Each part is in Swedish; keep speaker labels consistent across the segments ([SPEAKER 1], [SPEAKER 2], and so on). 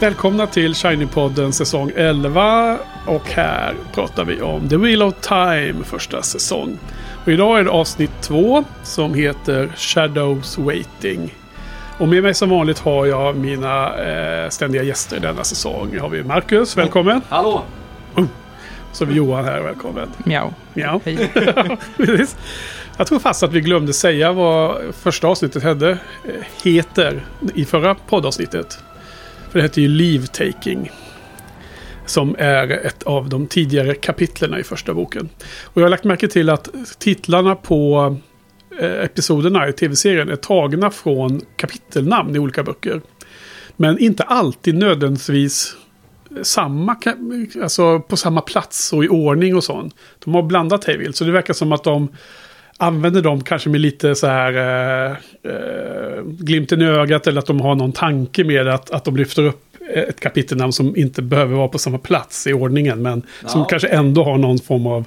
[SPEAKER 1] Välkomna till Shiny-podden säsong 11. Och här pratar vi om The Wheel of Time första säsong. Och idag är det avsnitt 2 som heter Shadows Waiting. Och med mig som vanligt har jag mina eh, ständiga gäster denna säsong. Nu har vi Marcus, välkommen.
[SPEAKER 2] Hallå!
[SPEAKER 1] Så har vi Johan här, välkommen.
[SPEAKER 3] Miau.
[SPEAKER 1] Ja,
[SPEAKER 3] Hej.
[SPEAKER 1] Jag tror fast att vi glömde säga vad första avsnittet hade, eh, heter i förra poddavsnittet. För det heter ju Leave Taking. Som är ett av de tidigare kapitlerna i första boken. Och jag har lagt märke till att titlarna på eh, episoderna i tv-serien är tagna från kapitelnamn i olika böcker. Men inte alltid nödvändigtvis samma, alltså på samma plats och i ordning och sånt. De har blandat hej vilt, så det verkar som att de använder dem kanske med lite så här eh, eh, glimten i ögat eller att de har någon tanke med att, att de lyfter upp ett kapitelnamn som inte behöver vara på samma plats i ordningen men som
[SPEAKER 2] Ja.
[SPEAKER 1] kanske ändå har någon form av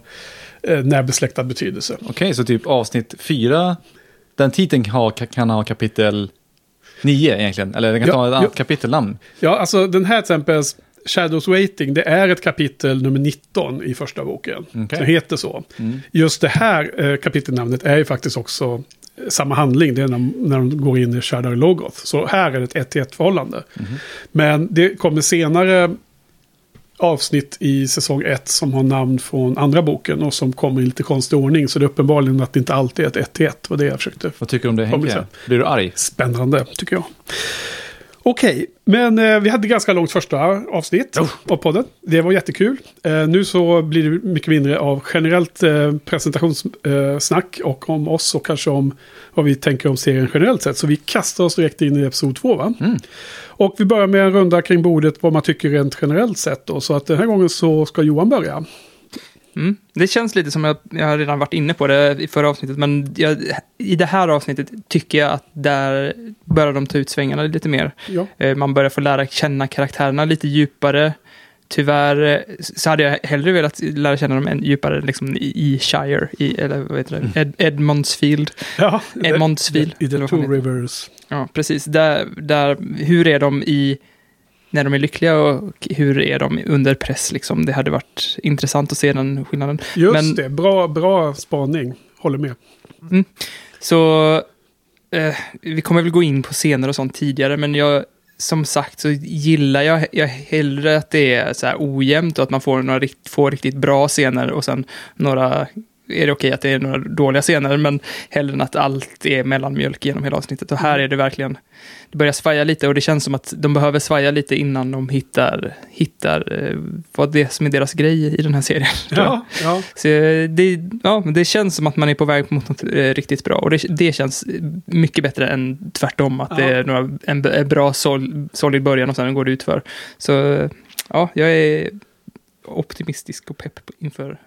[SPEAKER 1] eh, närbesläktad betydelse.
[SPEAKER 2] Okej, så typ avsnitt fyra, den titeln kan ha, kan ha kapitel nio egentligen, eller den kan
[SPEAKER 1] Ja,
[SPEAKER 2] ta ett
[SPEAKER 1] ja.
[SPEAKER 2] kapitelnamn.
[SPEAKER 1] Ja, alltså den här till exempel Shadows Waiting, det är ett kapitel nummer 19 i första boken.
[SPEAKER 2] Okej.
[SPEAKER 1] Som heter så.
[SPEAKER 2] Mm.
[SPEAKER 1] Just det här eh, kapitelnamnet är ju faktiskt också eh, samma handling. Det är när, när de går in i Shadow Logoth. Så här är det ett 1 till 1 förhållande.
[SPEAKER 2] Mhm.
[SPEAKER 1] Men det kommer senare avsnitt i säsong 1 som har namn från andra boken och som kommer i lite konstig ordning. Så det är uppenbarligen att det inte alltid är ett 1 till 1. vad det jag försökte
[SPEAKER 2] Vad tycker du om det Henke? Blir du arg?
[SPEAKER 1] Spännande, tycker jag. Okej, men eh, vi hade ganska långt första avsnitt av podden. Det var jättekul. Eh, nu så blir det mycket mindre av generellt eh, presentationssnack eh, och om oss och kanske om vad vi tänker om serien generellt sett. Så vi kastar oss direkt in i episod två, va? Och vi börjar med en runda kring bordet vad man tycker rent generellt sett. Då. Så att den här gången så ska Johan börja.
[SPEAKER 3] Mm. Det känns lite som jag har redan varit inne på det i förra avsnittet, men jag, i det här avsnittet tycker jag att där börjar de ta ut svängarna lite mer.
[SPEAKER 1] Ja.
[SPEAKER 3] Eh, Man börjar få lära känna karaktärerna lite djupare. Tyvärr eh, så hade jag hellre velat lära känna dem än djupare liksom, i i Shire, i, eller vad heter det, Ed, Edmondsfield.
[SPEAKER 1] ja.
[SPEAKER 3] Edmondsfield.
[SPEAKER 1] I The
[SPEAKER 3] vad fan
[SPEAKER 1] Two? Rivers.
[SPEAKER 3] Ja, precis. Där, där, hur är de i när de är lyckliga och hur är de under press? Liksom? Det hade varit intressant att se den skillnaden.
[SPEAKER 1] Just
[SPEAKER 3] Men-
[SPEAKER 1] det, bra, bra spaning. Håller med.
[SPEAKER 3] Så eh, vi kommer väl gå in på scener och sånt tidigare, men jag, som sagt så gillar jag, jag hellre att det är så här ojämnt och att man får några rikt, får riktigt bra scener och sen några är det okej att det är några dåliga scener, men hellre än att allt är mellanmjölk genom hela avsnittet. Och här är det verkligen, det börjar svaja lite och det känns som att de behöver svaja lite innan de hittar, hittar eh, vad det är som är deras grej i den här serien.
[SPEAKER 1] Ja, ja.
[SPEAKER 3] Så eh, det, ja, det känns som att man är på väg mot något eh, riktigt bra. Och det, det känns mycket bättre än tvärtom. Att det
[SPEAKER 1] Ja.
[SPEAKER 3] är några, en, en bra sol, solid början och sen går det ut för. Så ja, jag är optimistisk och pepp inför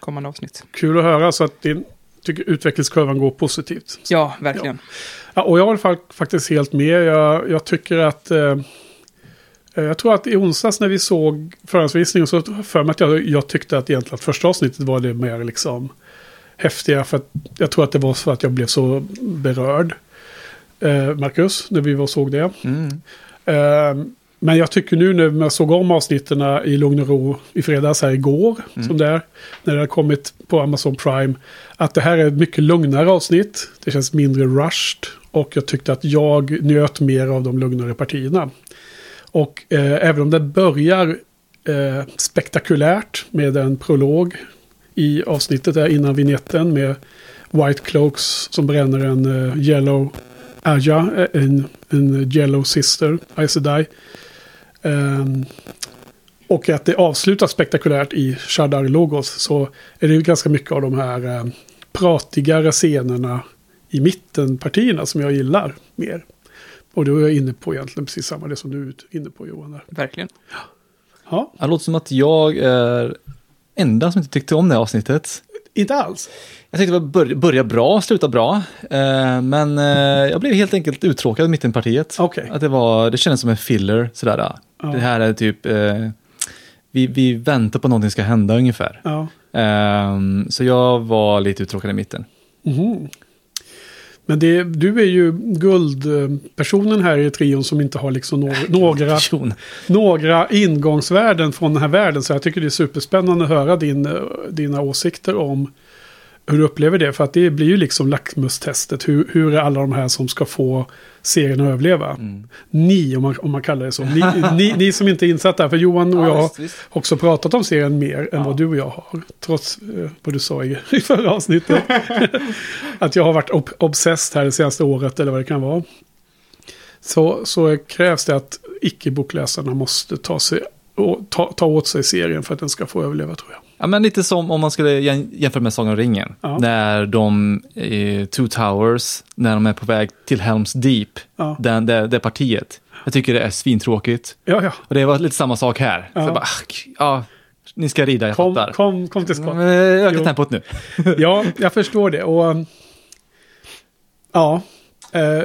[SPEAKER 3] kommande avsnitt.
[SPEAKER 1] Kul att höra så att din tycker utvecklingskurvan går positivt.
[SPEAKER 3] Ja, verkligen.
[SPEAKER 1] Ja, och jag var fa- faktiskt helt med. Jag, jag tycker att... Eh, jag tror att i onsdags när vi såg förhandsvisningen så för mig att jag, jag tyckte att egentligen att första avsnittet var det mer liksom häftiga. För att jag tror att det var för att jag blev så berörd. Eh, Marcus, när vi var såg det.
[SPEAKER 2] Mm.
[SPEAKER 1] Eh, men jag tycker nu när jag såg om avsnitten i lugn och ro i fredags här igår, som det är, när det har kommit på Amazon Prime, att det här är ett mycket lugnare avsnitt. Det känns mindre rushed och jag tyckte att jag njöt mer av de lugnare partierna. Och eh, även om det börjar eh, spektakulärt med en prolog i avsnittet där innan vignetten med White Cloaks som bränner en eh, Yellow Aja, eh, en, en Yellow Sister, Aes Sedai. Ehm, och att det avslutas spektakulärt i Shadar Logos så är det ju ganska mycket av de här eh, pratigare scenerna i mittenpartierna som jag gillar mer. Och då är jag inne på egentligen precis samma det som du är inne på Johan. Där.
[SPEAKER 3] Verkligen.
[SPEAKER 1] Ja,
[SPEAKER 2] Det låter som att jag är enda som inte tyckte om det här avsnittet.
[SPEAKER 1] Inte alls.
[SPEAKER 2] Jag tyckte det var bör, börja bra, sluta bra. Eh, men eh, jag blev helt enkelt uttråkad i partiet.
[SPEAKER 1] Okej.
[SPEAKER 2] Att det, var, det kändes som en filler. Sådär.
[SPEAKER 1] Ja.
[SPEAKER 2] Det här är typ, eh, vi, vi väntar på någonting ska hända ungefär.
[SPEAKER 1] Ja.
[SPEAKER 2] Ehm, så jag var lite uttråkad i mitten.
[SPEAKER 1] Mhm. Men det, du är ju guldpersonen här i trion som inte har liksom några, några, några ingångsvärden från den här världen. Så jag tycker det är superspännande att höra din, eh, dina åsikter om hur du upplever det. För att det blir ju liksom lackmustestet. Hur, hur är alla de här som ska få serien att överleva?
[SPEAKER 2] Mm.
[SPEAKER 1] Ni, om man, om man kallar det så. Ni, ni, ni som inte är insatta. För Johan och
[SPEAKER 2] Ja,
[SPEAKER 1] jag
[SPEAKER 2] visst, visst.
[SPEAKER 1] har också pratat om serien mer än
[SPEAKER 2] Ja.
[SPEAKER 1] vad du och jag har. Trots eh, vad du sa i, i förra avsnittet. att jag har varit ob obsessed här det senaste året eller vad det kan vara. Så, så krävs det att icke-bokläsarna måste ta, sig, ta, ta åt sig serien för att den ska få överleva tror jag.
[SPEAKER 2] Ja, men lite som om man skulle jäm- jämföra med Sagan om ringen.
[SPEAKER 1] Ja.
[SPEAKER 2] När de, eh, Two Towers, när de är på väg till Helms Deep,
[SPEAKER 1] Ja.
[SPEAKER 2] den, det, det partiet. Jag tycker det är svintråkigt.
[SPEAKER 1] Ja, ja.
[SPEAKER 2] Och det var lite samma sak här.
[SPEAKER 1] Ja.
[SPEAKER 2] Så jag bara, ja, ni ska rida, jag
[SPEAKER 1] Kom,
[SPEAKER 2] fattar.
[SPEAKER 1] kom, kom till skott.
[SPEAKER 2] Men, eh, Öka tempot nu.
[SPEAKER 1] Ja, jag förstår det. Och, um, ja, eh,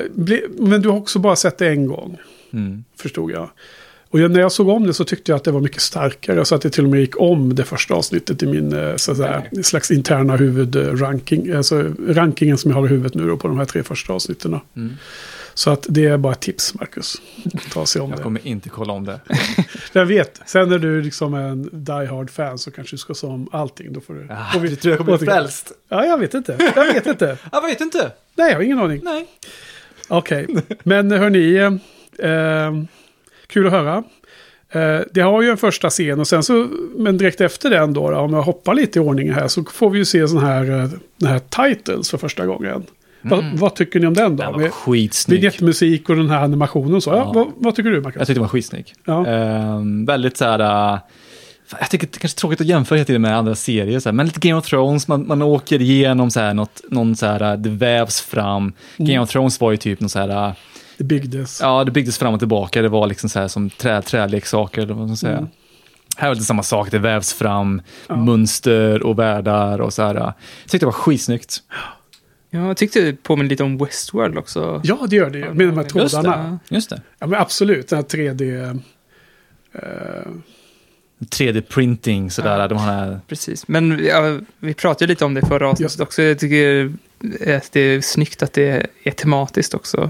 [SPEAKER 1] men du har också bara sett det en gång,
[SPEAKER 2] Mm.
[SPEAKER 1] förstod jag. Och jag, när jag såg om det så tyckte jag att det var mycket starkare. Så att det till och med gick om det första avsnittet i min eh, så säga, slags interna huvudranking. Alltså rankingen som jag har i huvudet nu då på de här tre första avsnitten.
[SPEAKER 2] Mm.
[SPEAKER 1] Så att det är bara ett tips, Marcus. Ta sig om
[SPEAKER 2] Jag
[SPEAKER 1] det.
[SPEAKER 2] kommer inte kolla om det.
[SPEAKER 1] Jag vet, sen när du liksom är en die hard fan så kanske du ska se om allting. Då får du...
[SPEAKER 2] Ah,
[SPEAKER 1] vi-
[SPEAKER 2] du tror jag kommer bli frälst?
[SPEAKER 1] Ja, jag vet inte. Jag vet inte.
[SPEAKER 2] Jag vet inte.
[SPEAKER 1] Nej, jag har ingen aning.
[SPEAKER 2] Nej.
[SPEAKER 1] Okej, men hörni, eh, eh, kul att höra. Eh, det har ju en första scen och sen så, men direkt efter den då, om jag hoppar lite i ordning här, så får vi ju se sån här, eh, den här titles för första gången. Vad, vad tycker ni om den då?
[SPEAKER 2] Den var skitsnygg.
[SPEAKER 1] Vignettmusik och den här animationen och så. Ja,
[SPEAKER 2] Ja.
[SPEAKER 1] vad, vad tycker du,
[SPEAKER 2] Jag
[SPEAKER 1] Marcus?
[SPEAKER 2] tyckte den var skitsnygg.
[SPEAKER 1] Ja.
[SPEAKER 2] Ehm, väldigt så här... äh, jag tycker det är kanske är tråkigt att jämföra hela tiden med andra serier, så här, men lite Game of Thrones, man, man åker igenom så här, något, någon så här, äh, det vävs fram. Game of Thrones var ju typ någon så här,
[SPEAKER 1] Det byggdes.
[SPEAKER 2] ja det byggdes fram och tillbaka, det var liksom så här som trä, träleksaker, eller vad man ska säga.
[SPEAKER 1] Mm.
[SPEAKER 2] Här var det samma sak, det vävs fram
[SPEAKER 1] Ja.
[SPEAKER 2] mönster och världar och så här. Jag tyckte det var skitsnyggt.
[SPEAKER 3] Ja, jag tyckte det påminner lite om Westworld också.
[SPEAKER 1] Ja, det gör det ju. Med de här
[SPEAKER 2] Just det.
[SPEAKER 1] trådarna.
[SPEAKER 2] Just det.
[SPEAKER 1] Ja, men absolut. Den här 3D... eh,
[SPEAKER 2] 3D-printing, sådär,
[SPEAKER 3] Ja.
[SPEAKER 2] de här...
[SPEAKER 3] Precis, men ja, vi pratade lite om det förra avsnittet också. Jag tycker att det är snyggt att det är tematiskt också.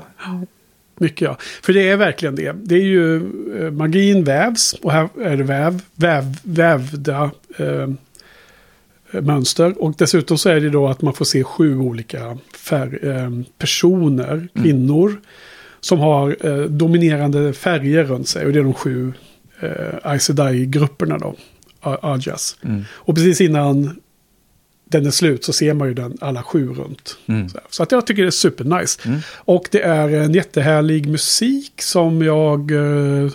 [SPEAKER 1] Mycket ja. För det är verkligen det. Det är ju eh, magin vävs och här är det väv, väv, vävda eh, mönster. Och dessutom så är det då att man får se sju olika färg, eh, personer, kvinnor, som har eh, dominerande färger runt sig. Och det är de sju eh, Aes Sedai-grupperna då, Ajas.
[SPEAKER 2] Mm.
[SPEAKER 1] Och precis innan den är slut så ser man ju den alla sju runt.
[SPEAKER 2] Mm.
[SPEAKER 1] Så, att jag tycker det är supernice.
[SPEAKER 2] Mm.
[SPEAKER 1] Och det är en jättehärlig musik som jag eh,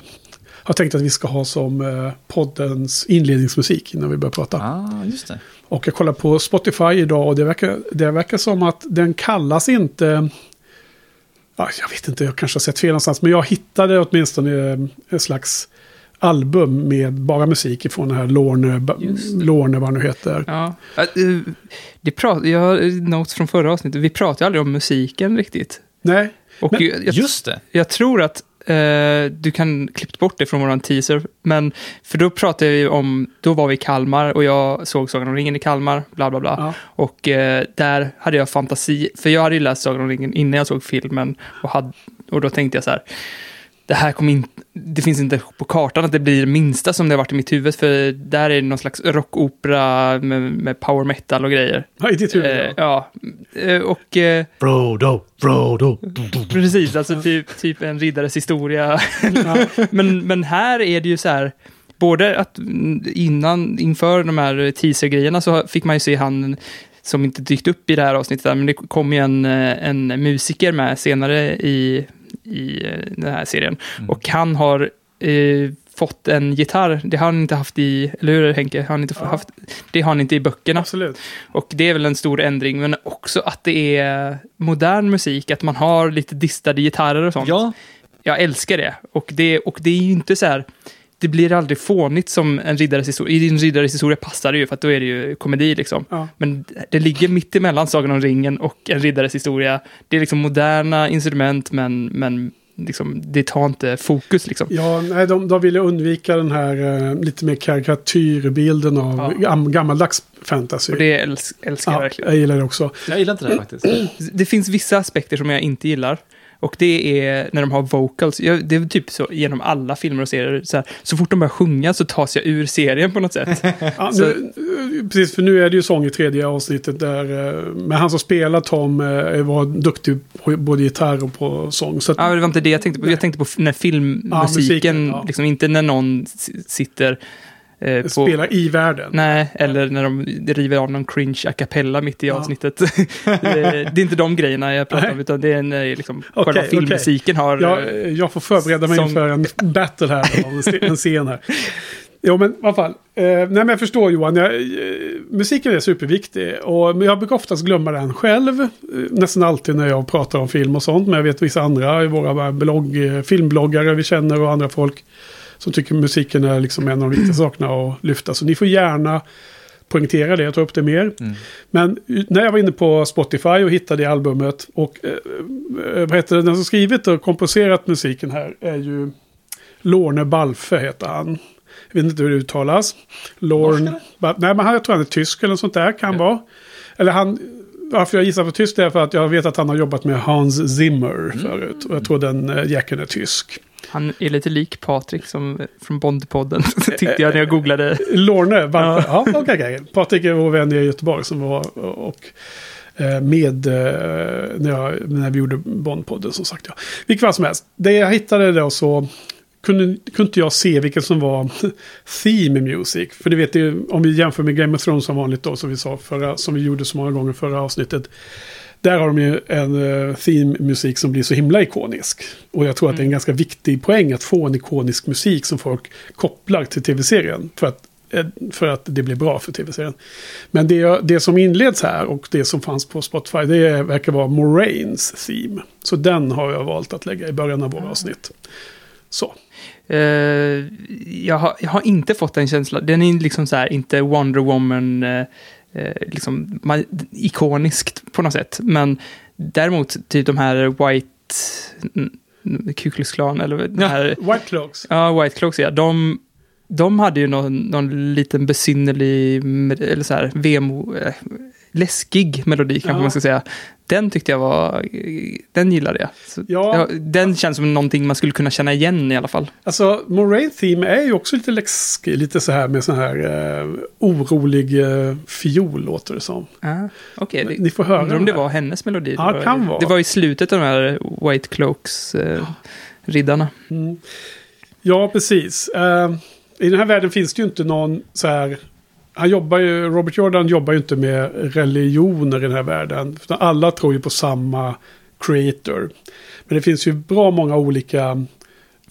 [SPEAKER 1] har tänkt att vi ska ha som eh, poddens inledningsmusik innan vi börjar prata.
[SPEAKER 2] Ah, just det.
[SPEAKER 1] Och jag kollar på Spotify idag och det verkar, det verkar som att den kallas inte... Ja, jag vet inte, jag kanske har sett fel någonstans. Men jag hittade åtminstone eh, en slags album med bara musik ifrån den här Lorne. Lorne vad nu heter.
[SPEAKER 3] Ja. Eh, Det prat, jag har notes från förra avsnittet. Vi pratade aldrig om musiken riktigt.
[SPEAKER 1] Nej,
[SPEAKER 3] Och
[SPEAKER 1] Men
[SPEAKER 3] jag, jag,
[SPEAKER 2] Just det.
[SPEAKER 3] jag tror att eh, du kan klippt bort det från våran teaser. Men, för då pratade vi om, då var vi i Kalmar och jag såg Sagan om ringen i Kalmar, bla bla bla.
[SPEAKER 1] Ja.
[SPEAKER 3] Och eh, där hade jag fantasi, för jag hade ju läst Sagan om ringen innan jag såg filmen. Och, hade, och då tänkte jag så här, det här kommer inte, det finns inte på kartan att det blir det minsta som det har varit i mitt huvud. För där är det någon slags rockopera med, med power metal och grejer.
[SPEAKER 1] Ja, i ditt huvud.
[SPEAKER 3] Eh,
[SPEAKER 1] ja.
[SPEAKER 3] ja, eh, och... Eh,
[SPEAKER 2] Frodo, Frodo.
[SPEAKER 3] Precis, alltså typ, typ en riddares historia. men, men här är det ju så här, både att innan, inför de här teaser-grejerna så fick man ju se han som inte dykt upp i det här avsnittet, men det kom ju en, eh, en musiker med senare i, i eh, den här serien. Och han har eh, fått en gitarr, det har han inte haft i, eller hur Henke? Har han inte
[SPEAKER 1] Ja.
[SPEAKER 3] haft, det har han inte i böckerna.
[SPEAKER 1] Absolut.
[SPEAKER 3] Och det är väl en stor ändring, men också att det är modern musik, att man har lite distade gitarrer och sånt.
[SPEAKER 2] Ja,
[SPEAKER 3] Jag älskar det. Och det, och det är ju inte så här, det blir aldrig fånigt som en riddares historia. I din riddares historia passar det ju, för att då är det ju komedi liksom.
[SPEAKER 1] Ja.
[SPEAKER 3] Men det ligger mitt emellan Sagan om ringen och en riddares historia. Det är liksom moderna instrument, men, men liksom, det tar inte fokus liksom.
[SPEAKER 1] Ja, nej, de, de ville undvika den här eh, lite mer karikatyrbilden av
[SPEAKER 3] Ja.
[SPEAKER 1] gam, gammaldags fantasy.
[SPEAKER 3] Och det äls- älskar jag
[SPEAKER 1] ja,
[SPEAKER 3] verkligen.
[SPEAKER 1] jag gillar det också.
[SPEAKER 2] Jag gillar inte det faktiskt.
[SPEAKER 3] Det finns vissa aspekter som jag inte gillar. Och det är när de har vocals. Jag, det är typ så genom alla filmer och serier. Så, här, så fort de börjar sjunga så tas jag ur serien på något sätt.
[SPEAKER 1] Ja, nu, eh, precis, för nu är det ju sång i tredje avsnittet där. eh, Men han som spelar Tom eh, var duktig på både gitarr och på sång. Så att,
[SPEAKER 3] Ja, det var inte det jag tänkte på. Jag tänkte på när filmmusiken,
[SPEAKER 1] musiken, ja.
[SPEAKER 3] liksom, inte när någon sitter eh, på...
[SPEAKER 1] spelar i världen.
[SPEAKER 3] Nej, eller när de river av någon cringe a cappella mitt i
[SPEAKER 1] Ja.
[SPEAKER 3] avsnittet. det, är inte de grejerna jag pratar om, utan det är när liksom,
[SPEAKER 1] Okej,
[SPEAKER 3] själva filmmusiken har...
[SPEAKER 1] Jag,
[SPEAKER 3] eh,
[SPEAKER 1] jag får förbereda mig
[SPEAKER 3] Som-
[SPEAKER 1] inför en battle här. då, En scen- en scen här. Jo, men i alla fall. Eh, nej, men jag förstår Johan. Jag, eh, musiken är superviktig. Och, jag brukar oftast glömma den själv. Eh, nästan alltid när jag pratar om film och sånt. Men jag vet vissa andra våra blogg, eh, filmbloggare vi känner och andra folk. Som tycker musiken är liksom en av de viktigaste sakerna att lyfta. Så ni får gärna poängtera det och ta upp det mer.
[SPEAKER 2] Mm.
[SPEAKER 1] Men när jag var inne på Spotify och hittade det albumet och eh, eh, vad heter det, den som skrivit och komposerat musiken här är ju Lorne Balfe heter han. Jag vet inte hur det uttalas. Lorne, ba, nej men han, jag tror han är tysk eller något sånt där kan vara. Eller han, varför jag gissar på tysk det är för att jag vet att han har jobbat med Hans Zimmer förut. Och jag tror den eh, jäkeln är tysk.
[SPEAKER 3] Han är lite lik Patrik som, från Bondpodden, tyckte jag när jag googlade.
[SPEAKER 1] Lorne, varför? Ja, okej, okej. Patrik är vår vän i Göteborg som var och eh, med eh, när, jag, när vi gjorde Bondpodden som sagt. Ja. Vilket fall som helst. Det jag hittade då så kunde, kunde inte jag se vilken som var theme music. För du vet, det, är- om vi jämför med Game of Thrones som vanligt då, som vi sa förra, som vi gjorde så många gånger förra avsnittet. Där har de ju en uh, theme-musik som blir så himla ikonisk. Och jag tror att det är en ganska viktig poäng att få en ikonisk musik som folk kopplar till tv-serien. För att, eh, för att det blir bra för tv-serien. Men det, det som inleds här och det som fanns på Spotify det verkar vara Moraines theme. Så den har jag valt att lägga i början av våra avsnitt. Så.
[SPEAKER 3] Eh, jag, har, jag har inte fått den känslan. Den är liksom så här, inte Wonder Woman, eh, eh, liksom ikoniskt på något sätt. Men däremot, typ de här White... Ku Klux Klan, eller de här...
[SPEAKER 1] White Cloaks.
[SPEAKER 3] Ja, White Cloaks, ja. De, de hade ju någon, någon liten besynnerlig, eller så här, vemo, eh, läskig melodi kanske
[SPEAKER 1] Ja.
[SPEAKER 3] man ska säga. Den tyckte jag var, den gillade jag. Så,
[SPEAKER 1] Ja.
[SPEAKER 3] ja, den känns som någonting man skulle kunna känna igen i alla fall.
[SPEAKER 1] Alltså, Moraine Theme är ju också lite läskig. Lite så här med sån här eh, orolig eh, fiol låter det som.
[SPEAKER 3] Ah, Okej, det-
[SPEAKER 1] Ni får höra.
[SPEAKER 3] undrar om det var hennes melodi.
[SPEAKER 1] Ja,
[SPEAKER 3] det, var,
[SPEAKER 1] kan vara.
[SPEAKER 3] det var i slutet av de här White Cloaks eh, riddarna.
[SPEAKER 1] Mm. Ja, precis. Eh, I den här världen finns det ju inte någon så här... Han jobbar ju, Robert Jordan jobbar ju inte med religioner i den här världen. Alla tror ju på samma creator. Men det finns ju bra många olika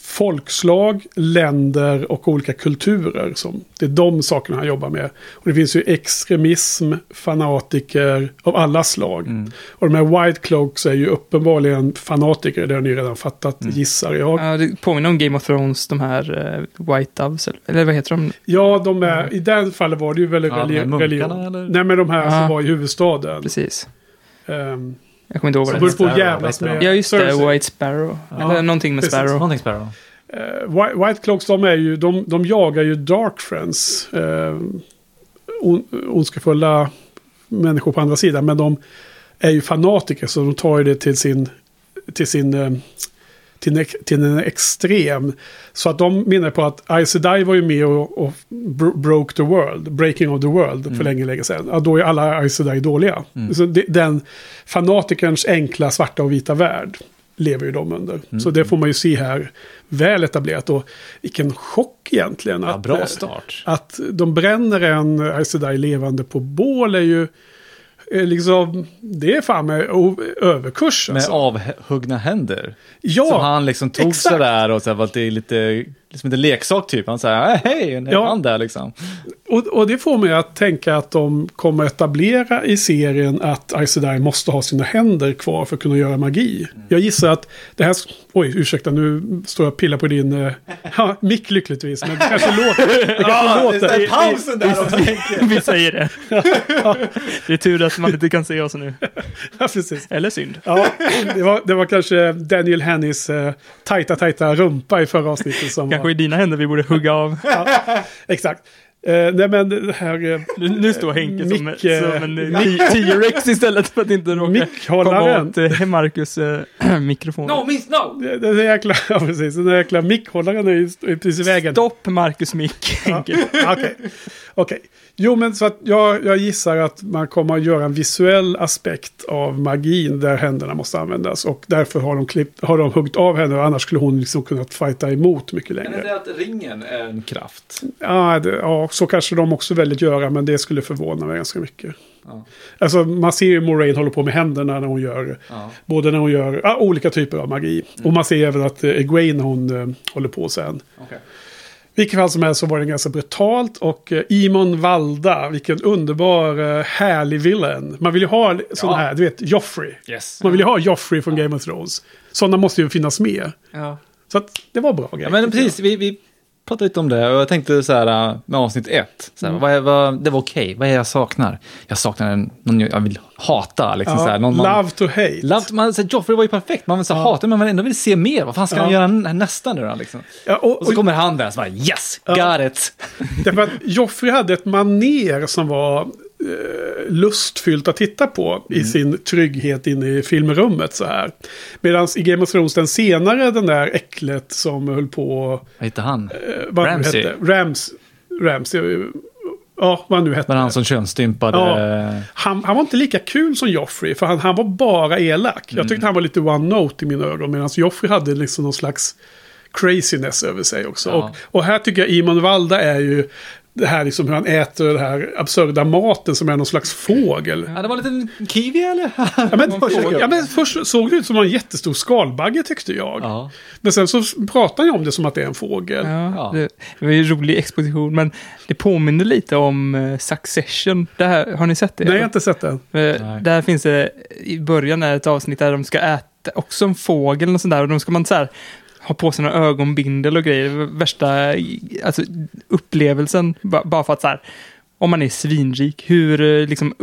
[SPEAKER 1] folkslag, länder och olika kulturer. Som, det är de sakerna han jobbar med. Och det finns ju extremism, fanatiker av alla slag.
[SPEAKER 2] Mm.
[SPEAKER 1] Och de här White Cloaks är ju uppenbarligen fanatiker, det har ni redan fattat, gissar jag.
[SPEAKER 3] Ja, det påminner om Game of Thrones, de här eh, White Doves, eller, eller vad heter de?
[SPEAKER 1] Ja, de är, i den fallet var det ju väldigt
[SPEAKER 2] Ja, de här
[SPEAKER 1] religi-
[SPEAKER 2] munkarna,
[SPEAKER 1] religion.
[SPEAKER 2] eller?
[SPEAKER 1] Nej, men de här
[SPEAKER 3] Ja.
[SPEAKER 1] som var i huvudstaden.
[SPEAKER 3] Precis.
[SPEAKER 1] Um,
[SPEAKER 3] Jag kommer inte ihåg
[SPEAKER 1] som
[SPEAKER 3] vad
[SPEAKER 1] höll
[SPEAKER 3] det
[SPEAKER 1] på
[SPEAKER 3] heter.
[SPEAKER 1] att jävlas med?
[SPEAKER 3] Ja, just det.
[SPEAKER 1] Cersei.
[SPEAKER 3] White Sparrow.
[SPEAKER 1] Ja,
[SPEAKER 3] eller någonting med
[SPEAKER 1] precis.
[SPEAKER 3] Sparrow.
[SPEAKER 2] Någonting Sparrow.
[SPEAKER 1] Eh, White, White Cloaks, de, är ju, de, de jagar ju Dark Friends. Uh, on, ondskefulla människor på andra sidan. Men de är ju fanatiker så de tar ju det till sin... Till sin eh, till en, till en extrem. Så att de menar på att Aes Sedai var ju med och, och bro- broke the world. Breaking of the world
[SPEAKER 2] Mm.
[SPEAKER 1] för länge, länge sedan. Ja, då är alla Aes Sedai dåliga. Så det, den fanatikerns enkla svarta och vita värld lever ju de under.
[SPEAKER 2] Mm.
[SPEAKER 1] Så det får man ju se här väl etablerat. Och vilken chock egentligen.
[SPEAKER 2] Ja,
[SPEAKER 1] att,
[SPEAKER 2] bra
[SPEAKER 1] eh,
[SPEAKER 2] start.
[SPEAKER 1] Att de bränner en Aes Sedai levande på bål är ju... eh, Liksom, det är fan med överkurs
[SPEAKER 2] Med
[SPEAKER 1] alltså.
[SPEAKER 2] avhuggna händer.
[SPEAKER 1] Ja,
[SPEAKER 2] Som han liksom tog
[SPEAKER 1] exakt.
[SPEAKER 2] sådär och så här, var det lite, liksom inte leksak typ. Han säger "Äh, hej, en
[SPEAKER 1] Ja.
[SPEAKER 2] hand där liksom.
[SPEAKER 1] Och, och det får mig att tänka att de kommer etablera i serien att Aes Sedai måste ha sina händer kvar för att kunna göra magi. Jag gissar att det här... Oj, ursäkta, nu står jag och pillar på din uh, ja, mick lyckligtvis. Men det kanske låter... Det kanske låter.
[SPEAKER 2] pausen där också.
[SPEAKER 3] Vi säger det. Det är tur att man inte kan se oss nu.
[SPEAKER 1] Ja, precis.
[SPEAKER 3] Eller synd.
[SPEAKER 1] Ja, det var, det var kanske Daniel Hennys uh, tajta, tajta rumpa i förra avsnittet som
[SPEAKER 3] Kanske i dina händer vi borde hugga av.
[SPEAKER 1] Exakt. Eh, nej men det här... eh,
[SPEAKER 3] Nu, nu står Henke som,
[SPEAKER 1] Mick,
[SPEAKER 3] som en eh, T- T-rex istället för att inte råka komma åt eh, Marcus eh, mikrofon.
[SPEAKER 2] No means no!
[SPEAKER 1] Den där jäkla, ja, precis, den jäkla mickhållaren är ju precis i vägen.
[SPEAKER 3] Stopp Marcus mick, Henke.
[SPEAKER 1] Okej. Okej. Jo, men så att jag, jag gissar att man kommer att göra en visuell aspekt av magin där händerna måste användas. Och därför har de, klippt, har de huggit av henne, annars skulle hon liksom kunnat fighta emot mycket
[SPEAKER 2] Kan det
[SPEAKER 1] längre.
[SPEAKER 2] säga att ringen är en kraft?
[SPEAKER 1] Ja, det, ja, så kanske de också att göra, men det skulle förvåna mig ganska mycket.
[SPEAKER 2] Ja.
[SPEAKER 1] Alltså, man ser ju Moraine håller på med händerna när hon gör,
[SPEAKER 2] Ja.
[SPEAKER 1] både när hon gör ja, olika typer av magi. Och man ser även att eh, Egwene hon eh, håller på sen.
[SPEAKER 2] Okej.
[SPEAKER 1] Vilket fall som helst så var det ganska brutalt och eh, Imon Valda, vilken underbar eh, härlig villain. Man vill ju ha sådana
[SPEAKER 2] Ja.
[SPEAKER 1] här, du vet, Joffrey.
[SPEAKER 2] Yes.
[SPEAKER 1] Man vill ju ha Joffrey från Game of Thrones. Sådana måste ju finnas med.
[SPEAKER 3] Ja.
[SPEAKER 1] Så att det var bra grejer.
[SPEAKER 2] Ja, men precis, vi, vi pratade lite om det och jag tänkte så här äh, med avsnitt ett. Så här,
[SPEAKER 1] Mm.
[SPEAKER 2] vad är, vad, det var okej, vad är jag saknar? Jag saknar en, någon jag vill hata. Liksom,
[SPEAKER 1] jag.
[SPEAKER 2] så här,
[SPEAKER 1] Ja,
[SPEAKER 2] någon, man,
[SPEAKER 1] love to hate.
[SPEAKER 2] Love, man, så här, Joffrey var ju perfekt, man vill så
[SPEAKER 1] Ja.
[SPEAKER 2] hata men man ändå vill se mer. Vad fan ska
[SPEAKER 1] Ja.
[SPEAKER 2] han göra nästa nu då? Liksom?
[SPEAKER 1] Ja, och,
[SPEAKER 2] Och så
[SPEAKER 1] och,
[SPEAKER 2] kommer han där och så bara yes,
[SPEAKER 1] Ja.
[SPEAKER 2] got it.
[SPEAKER 1] därför att Joffrey hade ett maner som var lustfyllt att titta på i
[SPEAKER 2] Mm.
[SPEAKER 1] sin trygghet inne i filmrummet så här. Medan i Game of Thrones den senare, den där äcklet som höll på
[SPEAKER 2] Vad heter han?
[SPEAKER 1] Eh,
[SPEAKER 2] Ramsay.
[SPEAKER 1] hette. Rams, Ramsay. Ja, vad han nu hette.
[SPEAKER 2] Det han som könsstympade?
[SPEAKER 1] Ja. Han, han var inte lika kul som Joffrey, för han, han var bara elak. Jag tyckte han var lite one note i mina ögon, medan Joffrey hade liksom någon slags craziness över sig också.
[SPEAKER 2] Ja.
[SPEAKER 1] Och, och här tycker jag Iman Valda är ju det här liksom hur han äter den här absurda maten som är någon slags fågel.
[SPEAKER 2] Ja, det var en liten kiwi eller?
[SPEAKER 1] Ja, men,
[SPEAKER 2] Först-
[SPEAKER 1] ja, men först såg det ut som en jättestor skalbagge tyckte jag.
[SPEAKER 2] Ja.
[SPEAKER 1] Men sen så pratar jag om det som att det är en fågel.
[SPEAKER 3] Ja,
[SPEAKER 2] Ja.
[SPEAKER 3] Det, det var ju en rolig exposition, men det påminner lite om eh, Succession. Det här, har ni sett det?
[SPEAKER 1] Nej, jag har inte sett den.
[SPEAKER 3] Eh. Där finns det, i början är det ett avsnitt där de ska äta också en fågel och sånt där. Och då ska man så här ha på sig några ögonbindel och grejer. Värsta alltså, upplevelsen, ba- bara för att så här, om man är svinrik, hur eh, liksom,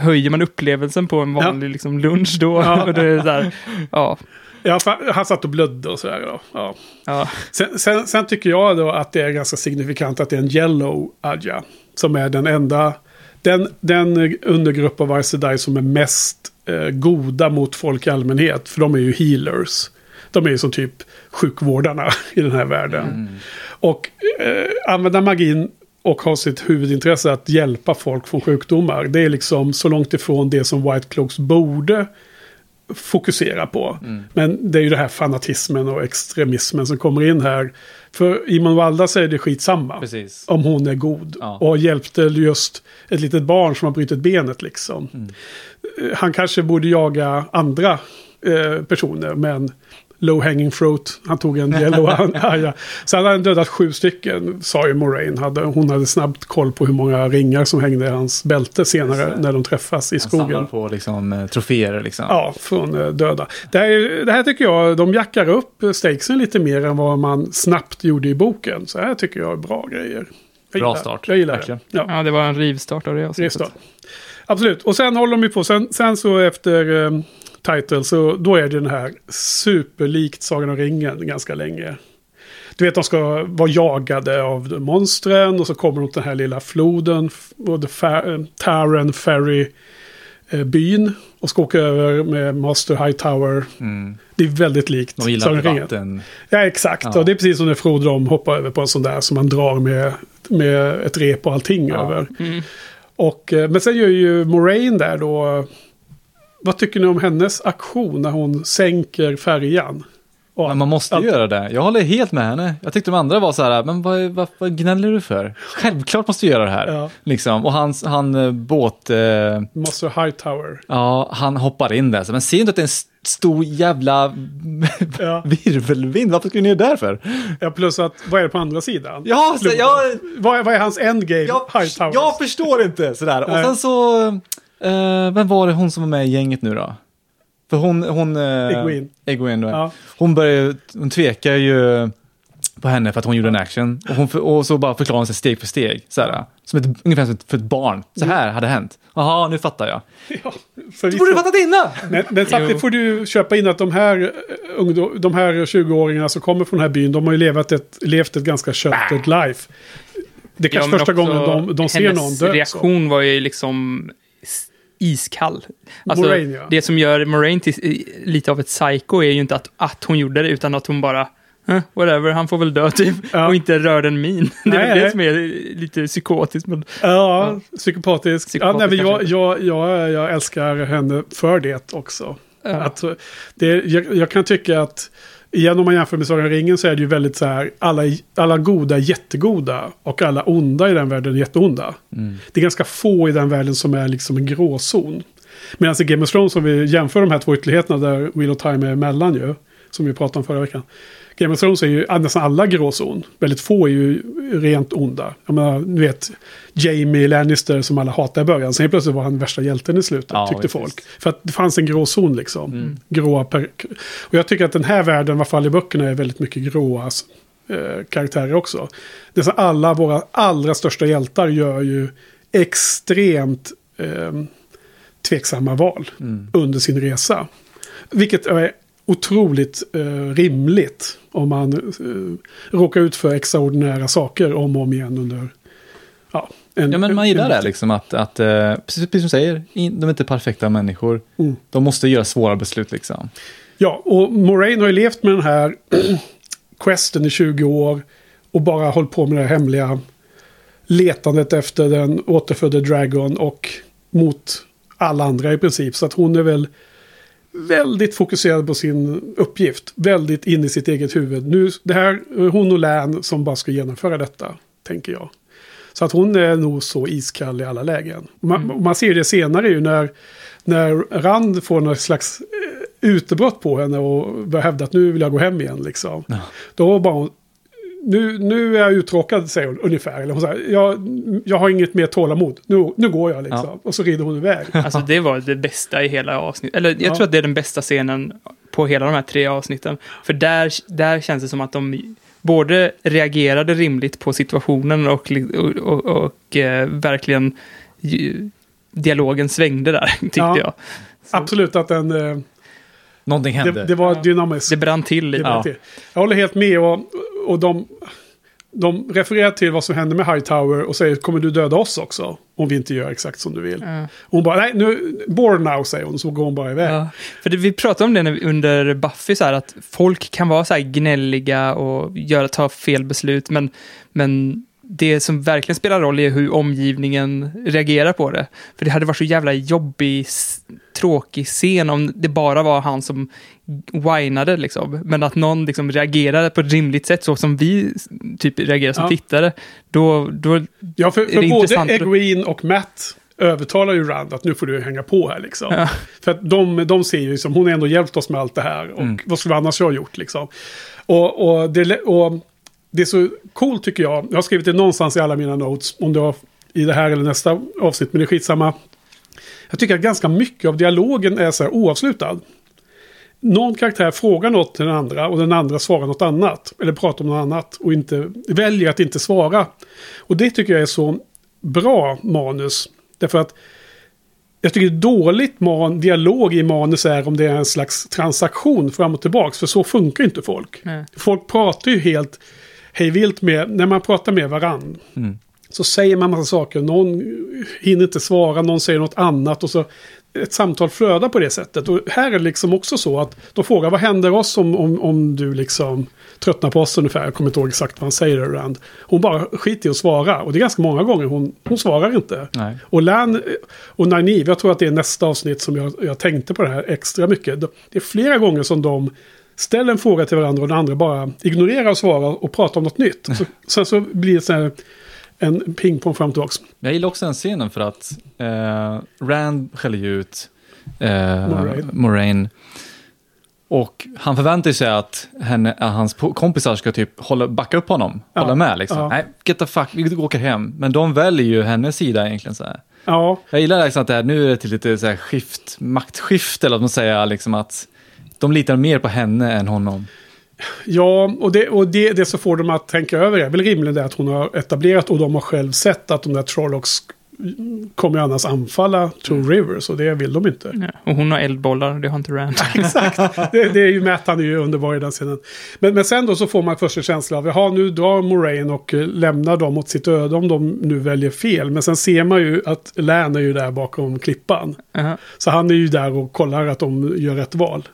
[SPEAKER 3] höjer man upplevelsen på en vanlig liksom, lunch då?
[SPEAKER 1] Ja.
[SPEAKER 3] och det är så här, ja,
[SPEAKER 1] Ja, han satt och blödde och sådär. Ja. Ja.
[SPEAKER 3] ja,
[SPEAKER 1] Sen, sen, sen tycker jag då att det är ganska signifikant att det är en yellow Adja. Som är den enda, den, den undergrupp av Sedai som är mest eh, goda mot folk i allmänhet. För de är ju healers. De är ju som typ sjukvårdarna i den här världen. Och eh, använda magin och ha sitt huvudintresse att hjälpa folk från sjukdomar. Det är liksom så långt ifrån det som White Cloaks borde fokusera på. Men det är ju det här fanatismen och extremismen som kommer in här. För Iman Valda säger det skitsamma.
[SPEAKER 2] Precis.
[SPEAKER 1] Om hon är god.
[SPEAKER 2] Ja.
[SPEAKER 1] Och hjälpte just ett litet barn som har brutit benet liksom. Eh, Han kanske borde jaga andra eh, personer. Men low hanging fruit. Han tog en yellow aja. Så han hade dödat sju stycken. Sa ju Moraine. Hade, hon hade snabbt koll på hur många ringar som hängde i hans bälte senare. När de träffas i
[SPEAKER 2] Han samlar
[SPEAKER 1] skogen.
[SPEAKER 2] på liksom, eh, troféer liksom.
[SPEAKER 1] Ja, från eh, döda. Det här, det här tycker jag, de jackar upp stakesen lite mer än vad man snabbt gjorde i boken. Så här tycker jag är bra grejer. Jag
[SPEAKER 2] Bra start,
[SPEAKER 1] Jag gillar
[SPEAKER 2] verkligen.
[SPEAKER 1] det. Ja,
[SPEAKER 3] ja, det var en rivstart av det avsnittet.
[SPEAKER 1] restart. Absolut. Och sen håller de ju på. Sen, sen så efter um, title så då är det den här superlikt Sagan om ringen ganska länge. Du vet, de ska vara jagade av monstren och så kommer de till den här lilla floden. eh, Taren Ferry eh, byn. Och ska åka över med Master Hightower.
[SPEAKER 2] Mm.
[SPEAKER 1] Det är väldigt likt
[SPEAKER 2] De gillar
[SPEAKER 1] Sagan
[SPEAKER 2] vatten.
[SPEAKER 1] Ja, exakt.
[SPEAKER 2] Ja.
[SPEAKER 1] Och det är precis som när Frodo de hoppar över på en sån där som man drar med, med ett rep och allting
[SPEAKER 2] Ja.
[SPEAKER 1] över.
[SPEAKER 3] Mm.
[SPEAKER 1] Och, eh, men sen gör ju Moraine där då... Vad tycker ni om hennes aktion när hon sänker färjan?
[SPEAKER 2] Men man måste
[SPEAKER 1] allt-
[SPEAKER 2] göra det. Jag håller helt med henne. Jag tyckte de andra var så här, men vad, vad, vad gnäller du för? Självklart måste du göra det här.
[SPEAKER 1] Ja.
[SPEAKER 2] Liksom. Och hans, han eh, båt, eh,
[SPEAKER 1] Monster Hightower.
[SPEAKER 2] ja, han hoppar in där. Men ser inte att det är en st- stor jävla
[SPEAKER 1] Ja.
[SPEAKER 2] virvelvind? Varför skulle ni göra det för?
[SPEAKER 1] Ja, plus att, vad är det på andra sidan?
[SPEAKER 2] Ja, så, jag,
[SPEAKER 1] Vad, är- vad är hans endgame?
[SPEAKER 2] jag, jag förstår inte sådär. Och sen så, eh, vem var det hon som var med i gänget nu då? För hon, hon... Eh.
[SPEAKER 1] Egwene
[SPEAKER 2] då.
[SPEAKER 1] Ja.
[SPEAKER 2] Hon börjar, hon tvekar ju på henne för att hon gjorde en action. Och, hon, för- och så bara förklarar hon sig steg för steg. Såhär, som ett, ungefär som för ett barn. Så här hade hänt. Jaha, nu fattar jag.
[SPEAKER 1] Ja,
[SPEAKER 2] Du borde ha fattat innan!
[SPEAKER 1] Men, men samtidigt får du köpa in att de här, eh, de här 20-åringarna som kommer från den här byn, de har ju levat ett, levt ett ganska köttet life. Det är kanske
[SPEAKER 3] men
[SPEAKER 1] första gången de, de ser
[SPEAKER 3] hennes
[SPEAKER 1] någon dö. så.
[SPEAKER 3] reaktion var ju liksom iskall. Alltså,
[SPEAKER 1] Moraine, ja.
[SPEAKER 3] Det som gör Moraine till lite av ett psycho är ju inte att, att hon gjorde det, utan att hon bara "Eh, Whatever, han får väl dö typ.
[SPEAKER 1] Ja.
[SPEAKER 3] Och inte rör en min. Det är
[SPEAKER 1] Nej,
[SPEAKER 3] det
[SPEAKER 1] nej.
[SPEAKER 3] som är lite psykotiskt. Men,
[SPEAKER 1] Ja, psykopatisk.
[SPEAKER 3] Psykopatisk
[SPEAKER 1] ja, nej, men jag, jag, jag, jag älskar henne för det också.
[SPEAKER 3] ja.
[SPEAKER 1] Att, eh, det, jag, jag kan tycka att, igen om man jämför med Sagan ringen så är det ju väldigt så här, alla, alla goda är jättegoda och alla onda i den världen är jätteonda. Det är ganska få i den världen som är liksom en gråzon. Medan i Game of Thrones, om vi jämför de här två ytterligheterna där Wheel of Time är emellan ju, som vi pratade om förra veckan. Game of Thrones är ju nästan alla gråzon. Väldigt få är ju rent onda. Jag menar, du vet, Jamie Lannister som alla hatade i början. Sen plötsligt var han värsta hjälten i slutet,
[SPEAKER 2] Ja,
[SPEAKER 1] tyckte
[SPEAKER 2] visst.
[SPEAKER 1] folk. För att det fanns en gråzon liksom. Gråa per... Och jag tycker att den här världen, i alla fall i böckerna, är väldigt mycket gråa eh, karaktärer också. Nästan alla våra allra största hjältar gör ju extremt eh, tveksamma val under sin resa. Vilket är otroligt eh, rimligt om man eh, råkar ut för extraordinära saker om och om igen under... Ja, en,
[SPEAKER 2] Ja, men man gillar
[SPEAKER 1] en-
[SPEAKER 2] det liksom att, att eh, precis, precis som du säger, in, de är inte perfekta människor.
[SPEAKER 1] Mm.
[SPEAKER 2] De måste göra svåra beslut liksom.
[SPEAKER 1] Ja, och Moraine har ju levt med den här questen i 20 år och bara hållit på med det hemliga letandet efter den återfödde Dragon och mot alla andra i princip. Så att hon är väl väldigt fokuserad på sin uppgift. Väldigt in i sitt eget huvud. Nu, det här är hon och Län som bara ska genomföra detta, tänker jag. Så att hon är nog så iskall i alla lägen. Man, och man ser det senare ju när, när Rand får någon slags eh, utbrott på henne och börjar hävda att nu vill jag gå hem igen liksom. Då bara hon, nu, nu är jag uttråkad, säger hon ungefär. Eller hon säger, jag, jag har inget mer tålamod, nu, nu går jag liksom. Och så rider hon iväg.
[SPEAKER 3] Alltså det var det bästa i hela avsnittet. Eller jag
[SPEAKER 1] Ja.
[SPEAKER 3] tror att det är den bästa scenen på hela de här tre avsnitten. För där, där känns det som att de både reagerade rimligt på situationen och, och, och, och eh, verkligen dialogen svängde där, tyckte
[SPEAKER 1] Ja.
[SPEAKER 3] jag.
[SPEAKER 1] Absolut att den, eh,
[SPEAKER 2] Någonting hände.
[SPEAKER 1] det, det var
[SPEAKER 3] Ja.
[SPEAKER 1] dynamiskt.
[SPEAKER 3] Det brann till lite.
[SPEAKER 1] det. Jag håller helt med och, och de, de refererar till vad som hände med Hightower och säger kommer du döda oss också? Om vi inte gör exakt som du vill.
[SPEAKER 3] Ja.
[SPEAKER 1] Hon bara, nej nu, born now säger hon, så går hon bara iväg.
[SPEAKER 3] Ja, för det, vi pratade om det när vi, under Buffy, så här, att folk kan vara så här gnälliga och göra, ta fel beslut, men, men det som verkligen spelar roll är hur omgivningen reagerar på det. För det hade varit så jävla jobbig, tråkig scen om det bara var han som whinade, liksom. Men att någon liksom reagerade på ett rimligt sätt, så som vi typ reagerar som
[SPEAKER 1] Ja.
[SPEAKER 3] tittare, då, då
[SPEAKER 1] Ja, för,
[SPEAKER 3] Är
[SPEAKER 1] för
[SPEAKER 3] det
[SPEAKER 1] både
[SPEAKER 3] intressant?
[SPEAKER 1] Egwene och Matt övertalar ju Rand att nu får du hänga på här liksom.
[SPEAKER 3] Ja.
[SPEAKER 1] För att de, de ser ju som, hon har ändå hjälpt oss med allt det här. Och
[SPEAKER 2] Mm.
[SPEAKER 1] vad skulle vi annars ha gjort liksom. Och, och, det, och det är så coolt tycker jag. Jag har skrivit det någonstans i alla mina notes. Om det var i det här eller nästa avsnitt. Men det är skitsamma. Jag tycker att ganska mycket av dialogen är så här oavslutad. Någon karaktär frågar något till den andra och den andra svarar något annat. Eller pratar om något annat och inte, väljer att inte svara. Och det tycker jag är så bra manus. Därför att jag tycker dåligt man, dialog i manus är om det är en slags transaktion fram och tillbaks. För så funkar inte folk.
[SPEAKER 3] Nej.
[SPEAKER 1] Folk pratar ju helt hejvilt med, när man pratar med varann.
[SPEAKER 2] Mm.
[SPEAKER 1] Så säger man massa saker, någon hinner inte svara, någon säger något annat och så ett samtal flödar på det sättet. Och här är det liksom också så att de frågar vad händer oss om, om, om du liksom tröttnar på oss ungefär. Jag kommer inte ihåg exakt vad han säger Rand. Hon bara skiter i att svara och det är ganska många gånger hon, hon svarar inte.
[SPEAKER 2] Nej.
[SPEAKER 1] Och Lan och Nynaeve, jag tror att det är nästa avsnitt som jag, jag tänkte på det här extra mycket. Det är flera gånger som de ställ en fråga till varandra och den andra bara ignorerar och svarar och pratar om något nytt. Så, sen så blir det så här en pingpong fram och tillbaka.
[SPEAKER 2] Jag gillar också den scenen för att eh, Rand skäller ju ut eh,
[SPEAKER 1] Moraine.
[SPEAKER 2] Moraine. Och han förväntar sig att, henne, hans kompisar ska typ hålla, backa upp honom,
[SPEAKER 1] Ja.
[SPEAKER 2] hålla med liksom.
[SPEAKER 1] Ja.
[SPEAKER 2] Nej, get the fuck, vi åker hem. Men de väljer ju hennes sida egentligen så här.
[SPEAKER 1] Ja,
[SPEAKER 2] Jag gillar liksom att det här, nu är det till lite så här skift, maktskifte, eller att man säger liksom att de litar mer på henne än honom.
[SPEAKER 1] ja och, det, och det, det så får de att tänka över är väl rimligen det att hon har etablerat och de har själv sett att de där Trollocs kommer ju annars anfalla Two Rivers och det vill de inte.
[SPEAKER 3] Ja. Och hon har eldbollar, det har inte Rand.
[SPEAKER 1] Exakt, det, det är ju Matt, han är ju underbar i den scenen. Men, men sen då så får man först en känsla av, jaha nu drar Moraine och eh, lämnar dem åt sitt öde om de nu väljer fel. Men sen ser man ju att Lan är ju där bakom klippan.
[SPEAKER 3] Jaha.
[SPEAKER 1] Så han är ju där och kollar att de gör rätt val.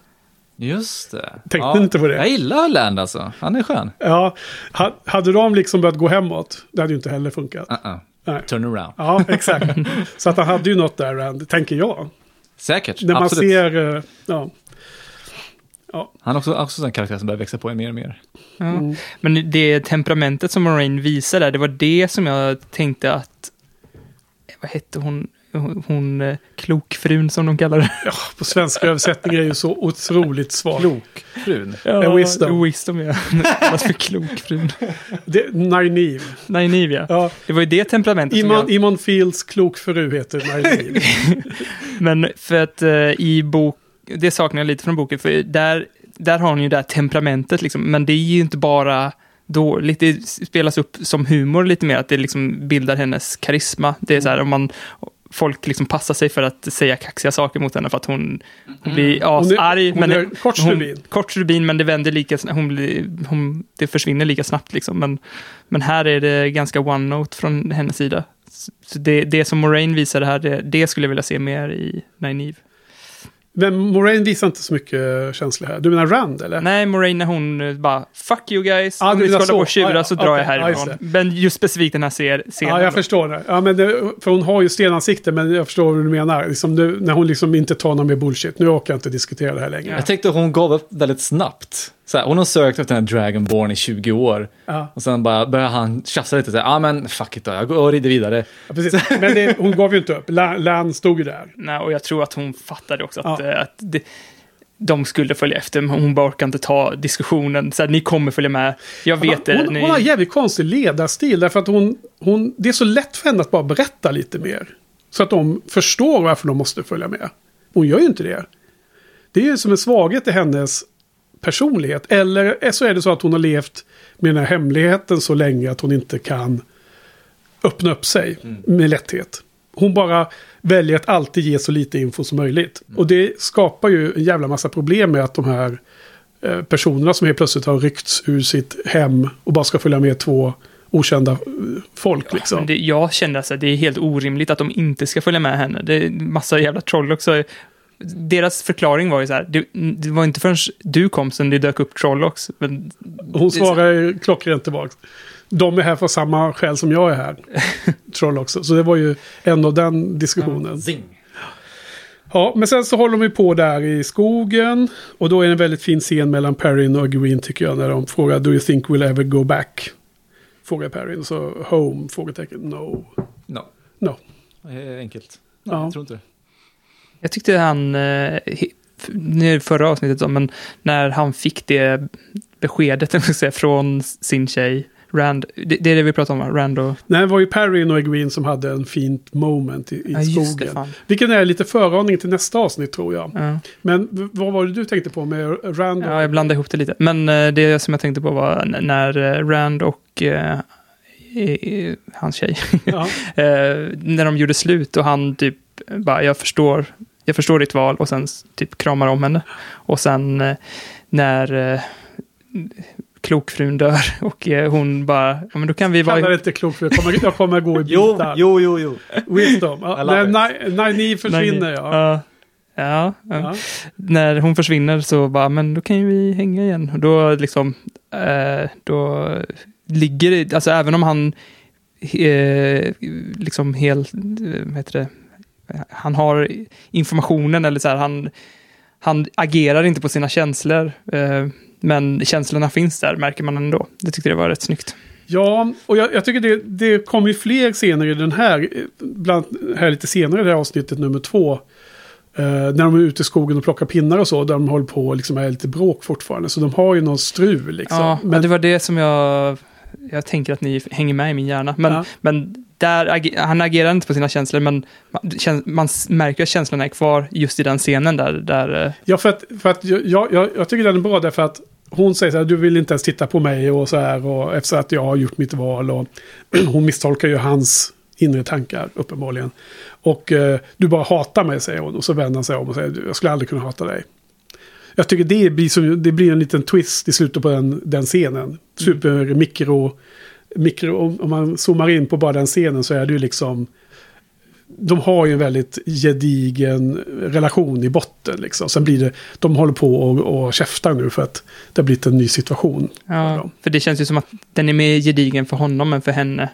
[SPEAKER 2] Just det.
[SPEAKER 1] Tänkte inte på det.
[SPEAKER 2] Jag gillar Land alltså, han är skön.
[SPEAKER 1] Ja, ha- hade de liksom börjat gå hemåt, det hade ju inte heller funkat.
[SPEAKER 2] Uh-uh.
[SPEAKER 1] Nej.
[SPEAKER 2] Turn around.
[SPEAKER 1] Ja, exakt. Så att han hade ju något där, Rand, tänker jag.
[SPEAKER 2] Säkert,
[SPEAKER 1] När man
[SPEAKER 2] absolut.
[SPEAKER 1] ser, eh, ja.
[SPEAKER 2] Han är också, också en karaktär som börjar växa på en mer och mer.
[SPEAKER 3] Ja.
[SPEAKER 1] Mm.
[SPEAKER 3] Men det temperamentet som Moraine visar där, det var det som jag tänkte att... Vad hette hon? Hon, eh, klokfrun som de kallar det.
[SPEAKER 1] ja, på svenska översättning är ju så otroligt svag.
[SPEAKER 2] Klokfrun.
[SPEAKER 1] Ja, wisdom.
[SPEAKER 3] Wisdom, ja. Kallas för klokfrun.
[SPEAKER 1] Det, Nynaeve.
[SPEAKER 3] Nynaeve, ja.
[SPEAKER 1] Ja,
[SPEAKER 3] Det var ju det temperamentet som
[SPEAKER 1] Imon,
[SPEAKER 3] jag...
[SPEAKER 1] Imon Fields klok fru heter Nynaeve.
[SPEAKER 3] Men för att eh, i bok... Det saknar jag lite från boken, för där, där har hon ju det här temperamentet liksom. Men det är ju inte bara dåligt, det spelas upp som humor lite mer, att det liksom bildar hennes karisma. Det är så här om man... Folk liksom passar sig för att säga kaxiga saker mot henne för att hon, hon blir
[SPEAKER 1] Hon är-
[SPEAKER 3] asarg.
[SPEAKER 1] hon
[SPEAKER 3] men
[SPEAKER 1] kort
[SPEAKER 3] hon-
[SPEAKER 1] stubin.
[SPEAKER 3] Kort stubin, men det vänder lika snabbt. Hon blir, hon, det försvinner lika snabbt liksom. Men, men här är det ganska one-note från hennes sida. Så det, det som Moraine visade här, det, det skulle jag vilja se mer i Nynaeve.
[SPEAKER 1] Men Moraine visar inte så mycket känslor här. Du menar Rand eller?
[SPEAKER 3] Nej, Moraine när hon eh, bara “fuck you guys,
[SPEAKER 1] Ah,
[SPEAKER 3] om
[SPEAKER 1] du
[SPEAKER 3] ni ska hålla på och
[SPEAKER 1] så.
[SPEAKER 3] tjura
[SPEAKER 1] Ah, ja,
[SPEAKER 3] så drar
[SPEAKER 1] okej.
[SPEAKER 3] jag härifrån”. Men just specifikt den här ser- scenen.
[SPEAKER 1] Ja, jag
[SPEAKER 3] då.
[SPEAKER 1] förstår det. Ja, men det. För hon har ju stenansikte, men jag förstår vad du menar. Liksom nu, när hon liksom inte tar någon mer bullshit. Nu orkar jag inte diskutera det här längre.
[SPEAKER 2] Jag tänkte att hon gav upp väldigt snabbt. Så här, hon har sökt efter den här Dragonborn i 20 år.
[SPEAKER 1] Ja,
[SPEAKER 2] Och sen bara börjar han tjafsa lite. Ja, ah, men fuck it då, jag går och rider vidare.
[SPEAKER 1] ja, precis. Men det, hon gav ju inte upp. La- Lan stod ju där.
[SPEAKER 3] Nej, och jag tror att hon fattade också att,
[SPEAKER 1] Ja.
[SPEAKER 3] eh, att det, de skulle följa efter, men hon bara orkar inte ta diskussionen. Så här, ni kommer följa med. Jag vet det.
[SPEAKER 1] hon,
[SPEAKER 3] ni...
[SPEAKER 1] hon har jävligt konstig ledarstil. Därför att hon, hon, det är så lätt för henne att bara berätta lite mer. Så att de förstår varför de måste följa med. Hon gör ju inte det. Det är ju som en svaghet i hennes personlighet. Eller så är det så att hon har levt med den här hemligheten så länge att hon inte kan öppna upp sig med lätthet. Hon bara väljer att alltid ge så lite info som möjligt. Och det skapar ju en jävla massa problem med att de här eh, personerna som helt plötsligt har ryckts ur sitt hem och bara ska följa med två okända eh, folk. Liksom.
[SPEAKER 3] Men det, jag kände att det är helt orimligt att de inte ska följa med henne. Det är massa jävla troll också. Deras förklaring var ju så här, det, det var inte förrän du kom som det dök upp troll också. Men
[SPEAKER 1] Hon svarar ju klockrent tillbaka. De är här för samma skäl som jag är här. Troll också. Så det var ju en av den diskussionen.
[SPEAKER 2] Zing.
[SPEAKER 1] Ja, men sen så håller de ju på där i skogen. Och då är det en väldigt fin scen mellan Perrin och Green tycker jag. När de frågar Do you think we'll ever go back? Frågar Perrin. Så home? Frågetecken. No.
[SPEAKER 2] No.
[SPEAKER 1] No.
[SPEAKER 2] Eh, Enkelt.
[SPEAKER 1] Ja.
[SPEAKER 2] Jag tror inte det.
[SPEAKER 3] Jag tyckte han, eh, nu är det förra avsnittet men när han fick det beskedet säga, från sin tjej, Rand, det, det är det vi pratar om? Rand och...
[SPEAKER 1] Nej, det var ju Perrin och Egwene som hade en fint moment i, i
[SPEAKER 3] Ja, det,
[SPEAKER 1] skogen.
[SPEAKER 3] fan.
[SPEAKER 1] Vilken är lite föraning till nästa avsnitt tror jag.
[SPEAKER 3] Ja.
[SPEAKER 1] Men vad var det du tänkte på med Rand? och-
[SPEAKER 3] Ja, jag blandade ihop det lite. Men eh, det som jag tänkte på var när eh, Rand och eh, hans tjej,
[SPEAKER 1] Ja.
[SPEAKER 3] eh, när de gjorde slut och han typ bara, jag förstår, jag förstår ditt val och sen typ kramar om henne. Och sen eh, när eh, klokfrun dör och eh, hon bara, ja men då kan vi vara
[SPEAKER 1] Kalla det inte klokt för jag kommer, jag kommer gå i
[SPEAKER 2] Jo,
[SPEAKER 1] bitar.
[SPEAKER 2] jo, jo, jo.
[SPEAKER 1] Wisdom. Ja,
[SPEAKER 2] I love
[SPEAKER 1] när. Ni- försvinner ja.
[SPEAKER 3] Ja. Ja, ja.
[SPEAKER 1] ja.
[SPEAKER 3] när hon försvinner så bara, men då kan ju vi hänga igen. Och då liksom, eh, då ligger det, alltså även om han eh, liksom helt, vad heter det, han har informationen eller så här, han, han agerar inte på sina känslor. Eh, men känslorna finns där, märker man ändå. Det tyckte jag var rätt snyggt.
[SPEAKER 1] Ja, och jag, jag tycker det, det kommer fler scener i den här, bland, här lite senare i det här avsnittet nummer två. Eh, när de är ute i skogen och plockar pinnar och så, där de håller på och liksom är lite bråk fortfarande. Så de har ju någon strul liksom.
[SPEAKER 3] Ja, men det var det som jag... Jag tänker att ni hänger med i min hjärna. Men,
[SPEAKER 1] Ja.
[SPEAKER 3] men där, han agerar inte på sina känslor, men man, man märker att känslorna är kvar just i den scenen där. där eh,
[SPEAKER 1] Ja, för att, för att jag, jag, jag, jag tycker den är bra därför att hon säger så här, du vill inte ens titta på mig och så här, och efter att jag har gjort mitt val. Och hon misstolkar ju hans inre tankar, uppenbarligen. Och eh, du bara hatar mig, säger hon. Och så vänder han sig om och säger, jag skulle aldrig kunna hata dig. Jag tycker det blir, som, det blir en liten twist i slutet på den, den scenen. Super mikro, mikro, om om man zoomar in på bara den scenen så är det ju liksom de har ju en väldigt gedigen relation i botten. Liksom. Sen blir det, de håller på och, och käftar nu för att det har blivit en ny situation. för
[SPEAKER 3] ja, för det känns ju som att den är mer gedigen för honom än för henne.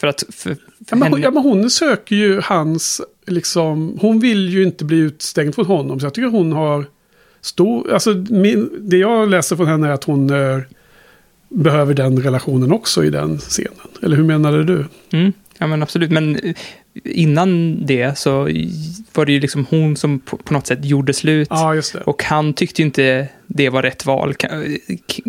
[SPEAKER 3] För att... För, för
[SPEAKER 1] Ja, men, hon, ja, men hon söker ju hans, liksom, hon vill ju inte bli utstängd från honom. Så jag tycker hon har stor, alltså min, det jag läser från henne är att hon eh, behöver den relationen också i den scenen. Eller hur menade du?
[SPEAKER 3] Mm, ja, men absolut. Men eh, innan det så var det ju liksom hon som på, något sätt gjorde slut.
[SPEAKER 1] Ja.
[SPEAKER 3] Och han tyckte inte det var rätt val, k-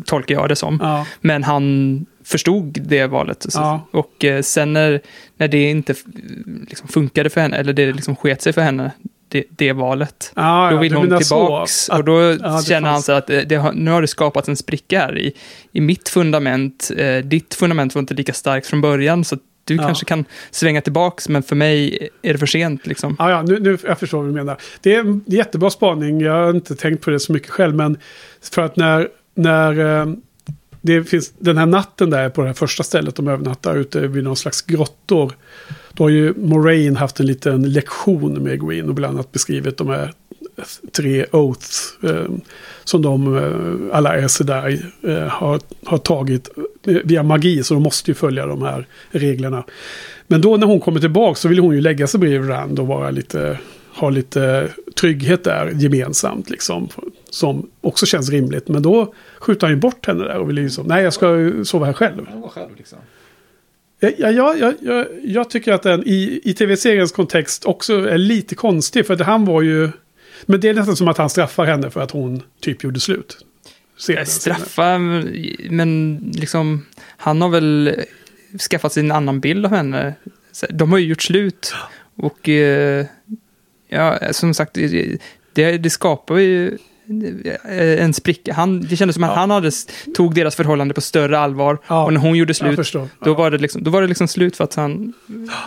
[SPEAKER 3] tolkar jag det som.
[SPEAKER 1] Ja,
[SPEAKER 3] Men han förstod det valet.
[SPEAKER 1] Ja.
[SPEAKER 3] Och eh, sen när, när det inte liksom funkade för henne, eller det liksom sket sig för henne, det, det valet,
[SPEAKER 1] ja,
[SPEAKER 3] då
[SPEAKER 1] ja,
[SPEAKER 3] vill
[SPEAKER 1] du
[SPEAKER 3] hon tillbaks.
[SPEAKER 1] Att-
[SPEAKER 3] och då
[SPEAKER 1] det
[SPEAKER 3] känner han
[SPEAKER 1] fanns-
[SPEAKER 3] sig att det, det nu har det skapats en spricka här i, i mitt fundament. Eh, ditt fundament var inte lika starkt från början, så att du
[SPEAKER 1] Ja.
[SPEAKER 3] kanske kan svänga tillbaks, men för mig är det för sent. Liksom.
[SPEAKER 1] Ja, ja nu, nu jag förstår vad du menar. Det är en jättebra spaning. Jag har inte tänkt på det så mycket själv. Men för att när, när eh, det finns den här natten där på det här första stället de övernattar ute vid någon slags grottor. Då har ju Moraine haft en liten lektion med Green och bland annat beskrivit de här tre oaths eh, som de, eh, alla Aes Sedai, eh, har, har tagit via magi. Så de måste ju följa de här reglerna. Men då när hon kommer tillbaka så vill hon ju lägga sig bredvid Rand och vara lite, ha lite trygghet där gemensamt. Liksom, som också känns rimligt. Men då skjuter han ju bort henne där och vill liksom, nej jag ska sova här själv.
[SPEAKER 2] liksom.
[SPEAKER 1] Ja, ja, ja, ja, ja, jag tycker att den i, i tv-seriens kontext också är lite konstig. För att han var ju... Men det är nästan som att han straffar henne för att hon typ gjorde slut. Scenen.
[SPEAKER 3] Straffa, men liksom, han har väl skaffat sig en annan bild av henne. De har ju gjort slut. Och eh, ja, som sagt, det, det skapar ju en spricka. Han, det kändes som att
[SPEAKER 1] Ja.
[SPEAKER 3] han hade, tog deras förhållande på större allvar.
[SPEAKER 1] Ja,
[SPEAKER 3] och när hon gjorde slut,
[SPEAKER 1] förstår.
[SPEAKER 3] då,
[SPEAKER 1] Ja.
[SPEAKER 3] var det liksom, då var det liksom slut för att han...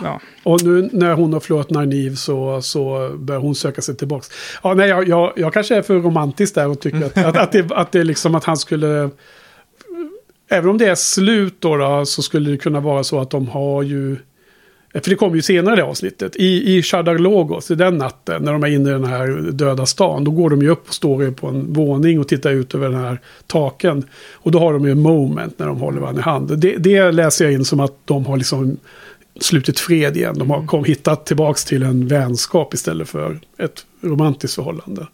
[SPEAKER 3] Ja.
[SPEAKER 1] Och nu när hon har förlorat Nynaeve så, så börjar hon söka sig tillbaka. Ja, nej, jag, jag, jag kanske är för romantisk där och tycker att, att, att, det, att det är liksom att han skulle... Även om det är slut då, då så skulle det kunna vara så att de har ju... För det kommer ju senare i det avsnittet. I, i Logos, i den natten, när de är inne i den här döda stan. Då går de ju upp och står på en våning och tittar ut över den här taken. Och då har de ju en moment när de håller varandra i hand. Det, det läser jag in som att de har liksom slutit fred igen. De har kom, hittat tillbaks till en vänskap istället för ett romantiskt förhållande.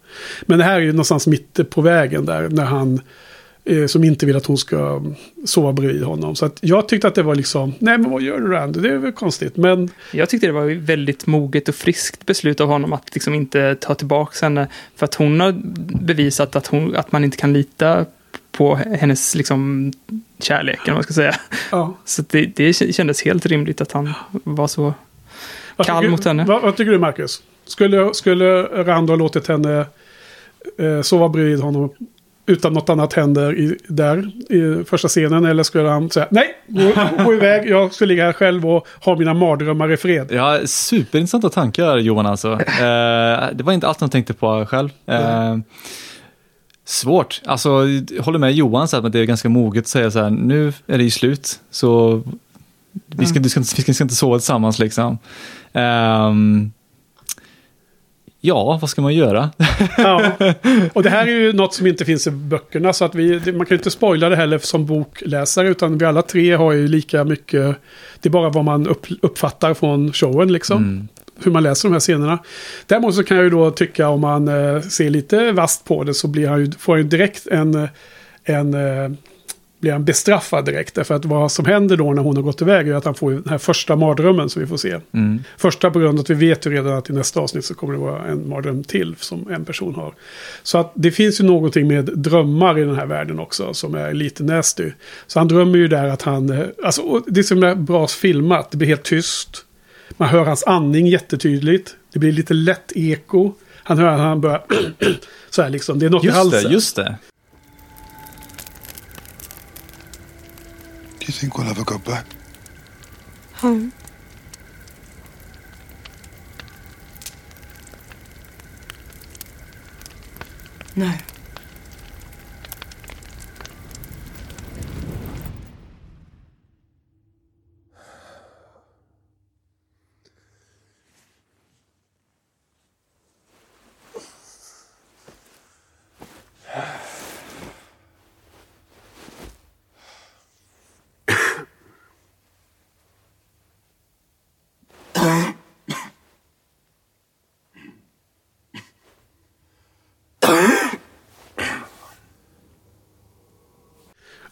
[SPEAKER 1] Men det här är ju någonstans mitt på vägen där, när han eh, som inte vill att hon ska sova bredvid honom. Så jag tyckte att det var liksom, nej men vad gör du Randy? Det är väl konstigt. Men
[SPEAKER 3] Jag tyckte det var väldigt moget och friskt beslut av honom att liksom inte ta tillbaka henne. För att hon har bevisat att, hon, att man inte kan lita på hennes liksom, kärlek, eller vad man ska säga.
[SPEAKER 1] ja.
[SPEAKER 3] Så det, det kändes helt rimligt att han var så...
[SPEAKER 1] Vad
[SPEAKER 3] Kall
[SPEAKER 1] tycker-
[SPEAKER 3] mot henne.
[SPEAKER 1] Vad, vad tycker du Marcus? Skulle, skulle Rand ha låtit henne eh, sova bredvid honom utan något annat händer i, där i första scenen? Eller skulle han säga nej, gå, gå iväg, jag ska ligga här själv och ha mina mardrömmar i fred?
[SPEAKER 2] Ja, superintressanta tankar Johan alltså. Eh, det var inte allt jag tänkte på själv. Eh, svårt. Alltså, jag håller med Johan så att det är ganska moget att säga så här, nu är det ju slut. Så vi ska, du ska, inte- vi ska inte sova tillsammans liksom. Ehm, ja, vad ska man göra?
[SPEAKER 1] Ja. Och det här är ju något som inte finns i böckerna. Så att vi, man kan ju inte spoila det heller som bokläsare. Utan vi alla tre har ju lika mycket. Det är bara vad man upp, uppfattar från showen liksom.
[SPEAKER 2] Mm.
[SPEAKER 1] hur man läser de här scenerna. Däremot så kan jag ju då tycka om man eh, ser lite vast på det så blir han ju, får han ju direkt en, en eh, blir han bestraffad direkt. Därför att vad som händer då när hon har gått iväg är att han får den här första mardrömmen som vi får se.
[SPEAKER 2] Mm.
[SPEAKER 1] Första på grund av att vi vet ju redan att i nästa avsnitt så kommer det vara en mardröm till som en person har. Så att det finns ju någonting med drömmar i den här världen också som är lite nasty. Så han drömmer ju där att han, eh, alltså det är så bra filmat, det blir helt tyst. Man hör hans andning jättetydligt. Det blir lite lätt eko. Han hör att han börjar så här liksom, det är något i
[SPEAKER 2] Just
[SPEAKER 1] halsen.
[SPEAKER 2] det, just det.
[SPEAKER 4] Do you think we'll ever go back?
[SPEAKER 5] Home. No.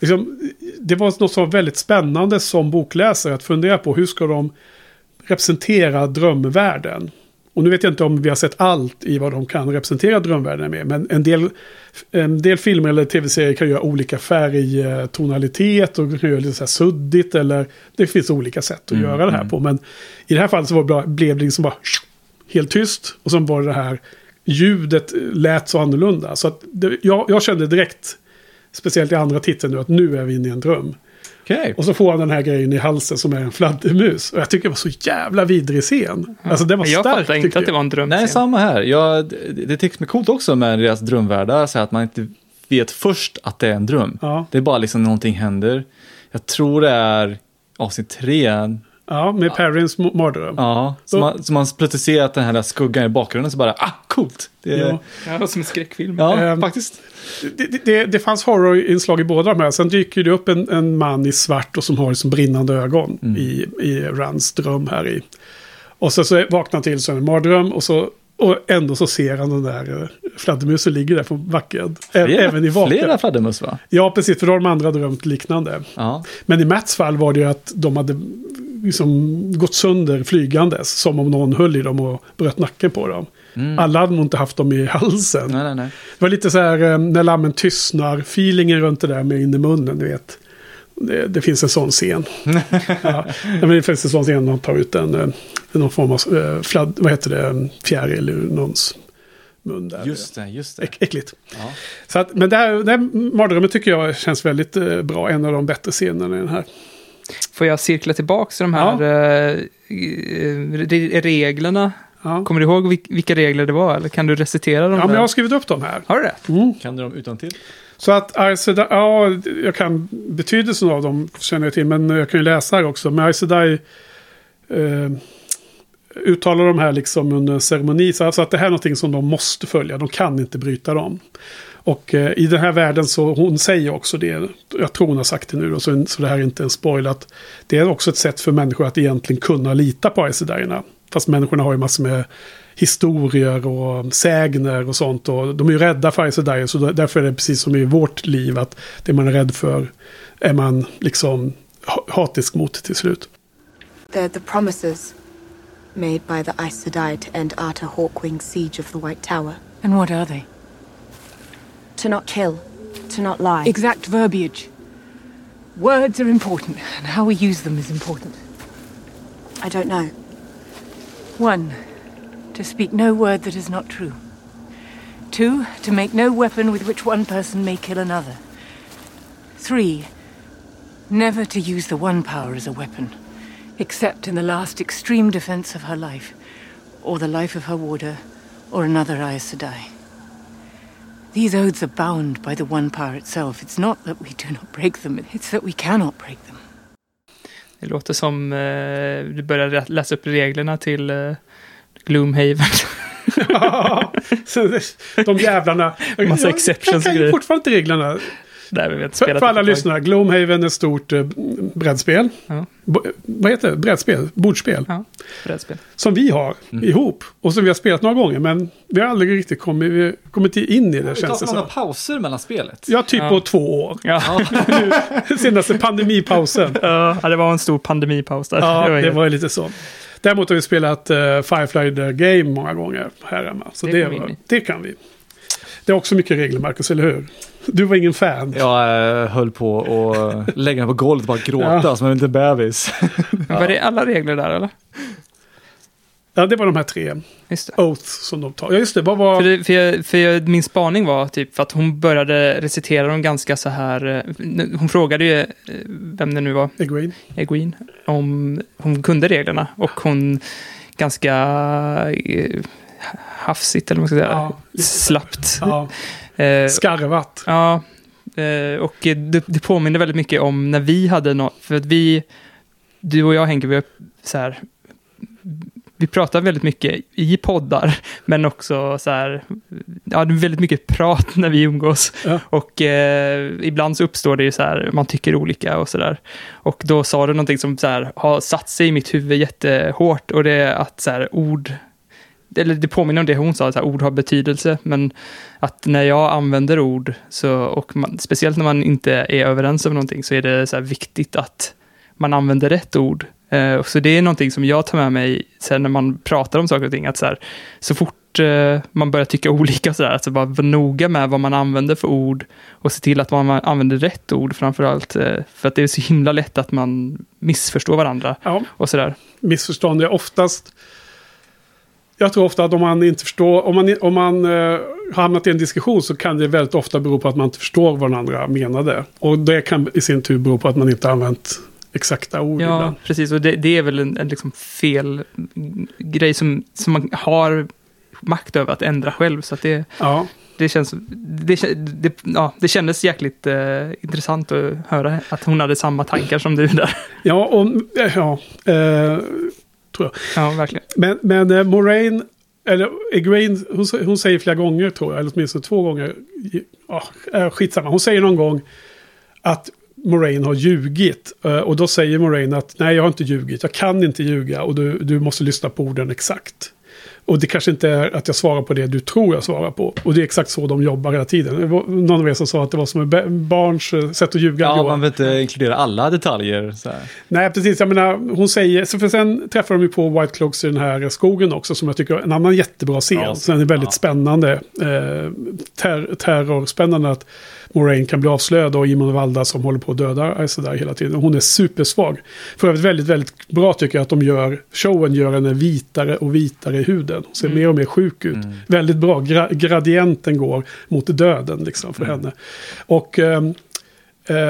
[SPEAKER 1] Liksom, det var något som var väldigt spännande som bokläsare att fundera på. Hur ska de representera drömvärlden? Och nu vet jag inte om vi har sett allt i vad de kan representera drömvärlden med. Men en del, en del filmer eller tv-serier kan göra olika färgtonalitet och kan göra lite så här suddigt. Eller det finns olika sätt att
[SPEAKER 2] Mm,
[SPEAKER 1] göra det här
[SPEAKER 2] mm.
[SPEAKER 1] på. Men i det här fallet så var det blev det liksom bara helt tyst. Och sen var det det här ljudet lät så annorlunda. Så att det, jag, jag kände direkt, speciellt i andra titeln nu, att nu är vi inne i en dröm.
[SPEAKER 2] Okej.
[SPEAKER 1] Och så får han den här grejen i halsen som är en fladdermus. Och jag tycker det var så jävla vidrig scen. Alltså det var
[SPEAKER 3] jag
[SPEAKER 1] starkt
[SPEAKER 3] fattar inte att det
[SPEAKER 1] jag.
[SPEAKER 3] var en dröm.
[SPEAKER 2] Nej, samma här. Jag, det, det tycks mig coolt också med deras drömvärldar, så att man inte vet först att det är en dröm.
[SPEAKER 1] Ja,
[SPEAKER 2] Det är bara liksom någonting händer. Jag tror det är avsnitt tre.
[SPEAKER 1] Ja med Perrins mo- mardröm.
[SPEAKER 2] Ja, så man, så man plötsligt ser att den här skuggan i bakgrunden så bara, ah, coolt. Det,
[SPEAKER 1] Ja.
[SPEAKER 2] ja,
[SPEAKER 3] Ja, som en skräckfilm.
[SPEAKER 1] Ehm,
[SPEAKER 2] faktiskt.
[SPEAKER 1] Det, det- det, fanns horrorinslag i båda de här. Sen dyker det upp en, en man i svart och som har liksom brinnande ögon
[SPEAKER 2] Mm.
[SPEAKER 1] i, i Rans dröm här i. Och så, så vaknar han till så är det en mardröm och så och ändå så ser han den där eh, fladdermusen ligger där på backen.
[SPEAKER 2] Flera,
[SPEAKER 1] Även i vaken.
[SPEAKER 2] flera fladdermöss va?
[SPEAKER 1] Ja, precis. För då har de andra drömt liknande.
[SPEAKER 2] Ja.
[SPEAKER 1] Men i Mats fall var det ju att de hade liksom gått sönder flygandes. Som om någon höll i dem och bröt nacken på dem.
[SPEAKER 2] Mm.
[SPEAKER 1] Alla hade nog inte haft dem i halsen.
[SPEAKER 2] Nej, nej, nej.
[SPEAKER 1] Det var lite så här eh, när lammen tystnar. Feelingen runt det där med in i munnen, du vet. Det, det finns en sån scen. ja, men det finns en sån scen när de tar ut en, eh, någon form av eh, fladd, vad heter det, fjäril ur någons mun där.
[SPEAKER 2] Just det, just det.
[SPEAKER 1] Äck, äckligt.
[SPEAKER 2] Ja.
[SPEAKER 1] Så att, men det här, det här mardrömmen tycker jag känns väldigt eh, bra. En av de bättre scenerna i den här.
[SPEAKER 3] Får jag cirkla tillbaka till de här eh, eh, reglerna?
[SPEAKER 1] Ja,
[SPEAKER 3] Kommer du ihåg vil- vilka regler det var? Eller kan du recitera dem?
[SPEAKER 1] ja men
[SPEAKER 3] där?
[SPEAKER 1] jag har skrivit upp dem här.
[SPEAKER 3] Har du det?
[SPEAKER 1] Mm.
[SPEAKER 2] Kan du dem utan till?
[SPEAKER 1] Så att Aes Sedai, ja, jag kan betydelsen av dem känner jag till, men jag kan ju läsa här också. Men Aes Sedai eh, uttalar de här liksom under en ceremoni, så alltså att det här är någonting som de måste följa, de kan inte bryta dem. Och eh, i den här världen så, hon säger också det, jag tror hon har sagt det nu då, så, så det här är inte en spoil, att det är också ett sätt för människor att egentligen kunna lita på Aes Sedaierna. Fast människorna har ju massor med historier och sägner och sånt. Och de är ju rädda för Aes Sedaier, så därför är det precis som i vårt liv att det man är rädd för är man liksom ha- hatisk mot till slut.
[SPEAKER 5] They're the promises made by the Aes Sedai to end Arthur Hawkwing's siege of the White Tower.
[SPEAKER 6] And what are they?
[SPEAKER 5] To not kill, to not lie.
[SPEAKER 6] Exact verbiage. Words are important, and how we use them is important.
[SPEAKER 5] I don't know.
[SPEAKER 6] One, to speak no word that is not true. Two, to make no weapon with which one person may kill another. Three, never to use the one power as a weapon, except in the last extreme defense of her life, or the life of her warder, or another Aes Sedai. These oaths are bound by the one power itself. It's not that we do not break them, it's that we cannot break them.
[SPEAKER 3] Det låter som eh, du börjar lä- läsa upp reglerna till eh, Gloomhaven.
[SPEAKER 1] Så det- de jävlarna.
[SPEAKER 3] Massa
[SPEAKER 1] Jag
[SPEAKER 3] exceptions och
[SPEAKER 1] kan ju fortfarande inte reglerna.
[SPEAKER 3] Där vi vet
[SPEAKER 1] För,
[SPEAKER 3] spelat
[SPEAKER 1] för alla lyssnare, Gloomhaven är ett stort eh, brädspel.
[SPEAKER 3] Ja.
[SPEAKER 1] Vad heter det? Brädspel? Bordspel.
[SPEAKER 3] Ja, brädspel.
[SPEAKER 1] Som vi har
[SPEAKER 2] Mm.
[SPEAKER 1] ihop. Och som vi har spelat några gånger. Men vi har aldrig riktigt kommit, kommit in i det
[SPEAKER 2] Det tar
[SPEAKER 1] känns det
[SPEAKER 2] så många
[SPEAKER 1] som.
[SPEAKER 2] pauser mellan spelet.
[SPEAKER 1] Ja, typ
[SPEAKER 3] Ja.
[SPEAKER 1] på två år.
[SPEAKER 3] Ja.
[SPEAKER 1] Senaste pandemipausen.
[SPEAKER 3] ja, det var en stor pandemipaus där.
[SPEAKER 1] Ja, det var ju lite så. Däremot har vi spelat uh, Firefly the Game många gånger här hemma. Så
[SPEAKER 3] Det
[SPEAKER 1] det,
[SPEAKER 3] kan vi
[SPEAKER 1] var, det kan vi. Det är också mycket regler, Marcus, eller hur? Du var ingen fan.
[SPEAKER 2] Jag höll på att lägga mig på golvet och bara gråta
[SPEAKER 1] Ja.
[SPEAKER 2] som en liten bebis.
[SPEAKER 3] Var det alla regler där eller?
[SPEAKER 1] Ja, det var de här tre.
[SPEAKER 3] Just det.
[SPEAKER 1] Oaths som de tar. Ja, just det. Vad var...
[SPEAKER 3] För, det, för, jag, för jag, min spaning var typ för att hon började recitera dem ganska så här. eh, Hon frågade ju eh, vem det nu var,
[SPEAKER 1] Egwene.
[SPEAKER 3] Egwene, om hon kunde reglerna. Och hon ganska eh, hafsigt, eller vad man ska säga,
[SPEAKER 1] Ja,
[SPEAKER 3] slappt.
[SPEAKER 1] Ja,
[SPEAKER 3] Eh,
[SPEAKER 1] skarvat.
[SPEAKER 3] Ja, eh, och det, det påminner väldigt mycket om när vi hade något, för att vi, du och jag Henke, vi har så här, vi pratar väldigt mycket i poddar, men också så här, ja, det är väldigt mycket prat när vi umgås.
[SPEAKER 1] Ja.
[SPEAKER 3] Och eh, ibland så uppstår det ju så här, man tycker olika och så där. Och då sa du någonting som så här, har satt sig i mitt huvud jättehårt, och det är att så här, ord, eller det påminner om det hon sa, att ord har betydelse, men att när jag använder ord, så, och man, speciellt när man inte är överens om någonting, så är det så viktigt att man använder rätt ord. Eh, så det är någonting som jag tar med mig sen när man pratar om saker och ting, att så, här, så fort eh, man börjar tycka olika, så där, alltså bara vara noga med vad man använder för ord och se till att man använder rätt ord framför allt. Eh, för att det är så himla lätt att man missförstår varandra
[SPEAKER 1] Ja,
[SPEAKER 3] och sådär.
[SPEAKER 1] missförstånd är oftast... Jag tror ofta att om man inte förstår, om man, om man eh, hamnat i en diskussion så kan det väldigt ofta bero på att man inte förstår vad den andra menade. Och det kan i sin tur bero på att man inte använt exakta ord
[SPEAKER 3] Ja,
[SPEAKER 1] ibland.
[SPEAKER 3] precis. Och det, det är väl en, en liksom fel grej som, som man har makt över att ändra själv. Så att det,
[SPEAKER 1] Ja,
[SPEAKER 3] det känns... Det, det, ja, det kändes jäkligt eh, intressant att höra att hon hade samma tankar som du där.
[SPEAKER 1] ja, och, eh, ja eh, tror jag.
[SPEAKER 3] Ja, verkligen.
[SPEAKER 1] Men, men eh, Moraine, eller Egwene, hon, hon säger flera gånger tror jag, eller åtminstone två gånger. Ja, eh, skitsamma, hon säger någon gång att Moraine har ljugit. Eh, Och då säger Moraine att nej, jag har inte ljugit, jag kan inte ljuga och du, du måste lyssna på orden exakt. Och det kanske inte är att jag svarar på det du tror jag svarar på. Och det är exakt så de jobbar hela tiden. Någon av er som sa att det var som ett ba- barns eh, sätt att ljuga.
[SPEAKER 2] Ja, man vill inte inkludera alla detaljer.
[SPEAKER 1] Nej, precis. Jag menar, hon säger... Så för sen träffar de ju på White Cloaks i den här skogen också, som jag tycker är en annan jättebra scen.
[SPEAKER 2] Ja,
[SPEAKER 1] så den är väldigt
[SPEAKER 2] ja.
[SPEAKER 1] spännande. Eh, ter terrorspännande att Moraine kan bli avslöjad och Imon Valda som håller på att döda Sedai hela tiden. Hon är supersvag. För övrigt väldigt, väldigt bra tycker jag att de gör... Showen gör henne vitare och vitare i huden. Hon ser mer och mer sjuk ut. Väldigt bra. Gra gradienten går mot döden liksom för henne. Och... Eh,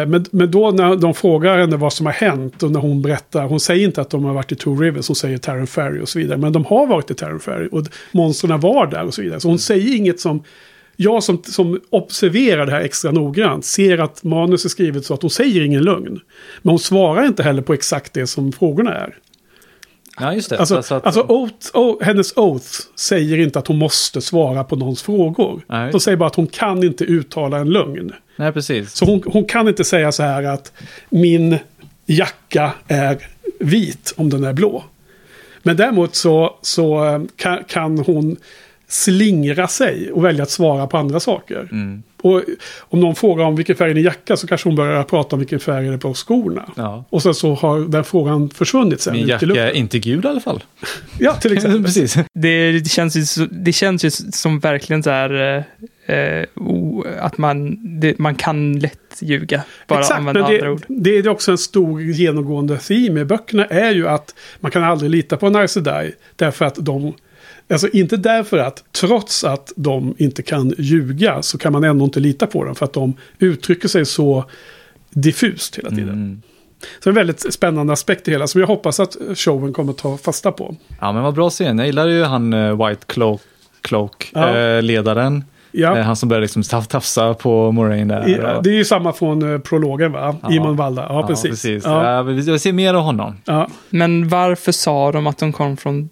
[SPEAKER 1] Men, men då när de frågar henne vad som har hänt och när hon berättar, hon säger inte att de har varit i Two Rivers, hon säger Terran Ferry och så vidare. Men de har varit i Terran Ferry och monstren var där och så vidare. Så hon säger inget som, jag som, som observerar det här extra noggrant ser att manus är skrivet så att hon säger ingen lögn. Men hon svarar inte heller på exakt det som frågorna är.
[SPEAKER 2] Ja, just det.
[SPEAKER 1] Alltså,
[SPEAKER 2] Så att-
[SPEAKER 1] alltså oath, oh, hennes oath säger inte att hon måste svara på någons frågor.
[SPEAKER 2] Nej.
[SPEAKER 1] De säger bara att hon kan inte uttala en lögn.
[SPEAKER 2] Nej, precis.
[SPEAKER 1] Så hon, hon kan inte säga så här att min jacka är vit om den är blå. Men däremot så, så eh, kan, kan hon slingra sig och välja att svara på andra saker.
[SPEAKER 2] Mm.
[SPEAKER 1] Och om någon frågar om vilken färg är din jacka så kanske hon börjar prata om vilken färg är det på skorna.
[SPEAKER 2] Ja.
[SPEAKER 1] Och sen så har den frågan försvunnit sen.
[SPEAKER 2] Min jacka är inte gul i alla fall.
[SPEAKER 1] Ja, till exempel.
[SPEAKER 2] precis.
[SPEAKER 3] Det, känns ju, så- det känns ju som verkligen så här eh, eh, o, att man, det, man kan lätt ljuga. Bara
[SPEAKER 1] Exakt,
[SPEAKER 3] använda
[SPEAKER 1] men
[SPEAKER 3] andra ord.
[SPEAKER 1] det är också en stor genomgående theme i böckerna är ju att man kan aldrig lita på en Aes Sedai därför att de Alltså inte därför att, trots att de inte kan ljuga, så kan man ändå inte lita på dem. För att de uttrycker sig så diffust hela tiden.
[SPEAKER 2] Mm.
[SPEAKER 1] Så en väldigt spännande aspekt i hela, som jag hoppas att showen kommer ta fasta på.
[SPEAKER 2] Ja, men vad bra scen. Jag gillar ju han eh, White Cloak, Cloak
[SPEAKER 1] Ja.
[SPEAKER 2] eh, ledaren.
[SPEAKER 1] Ja,
[SPEAKER 2] Eh, han som börjar liksom taf- tafsa på Moraine där.
[SPEAKER 1] i- det är ju samma från eh, prologen va?
[SPEAKER 2] Ja.
[SPEAKER 1] Imon Valda, ja, precis. Ja,
[SPEAKER 2] Ja, vi vill se mer av honom.
[SPEAKER 1] ja.
[SPEAKER 3] Men varför sa de att de kom från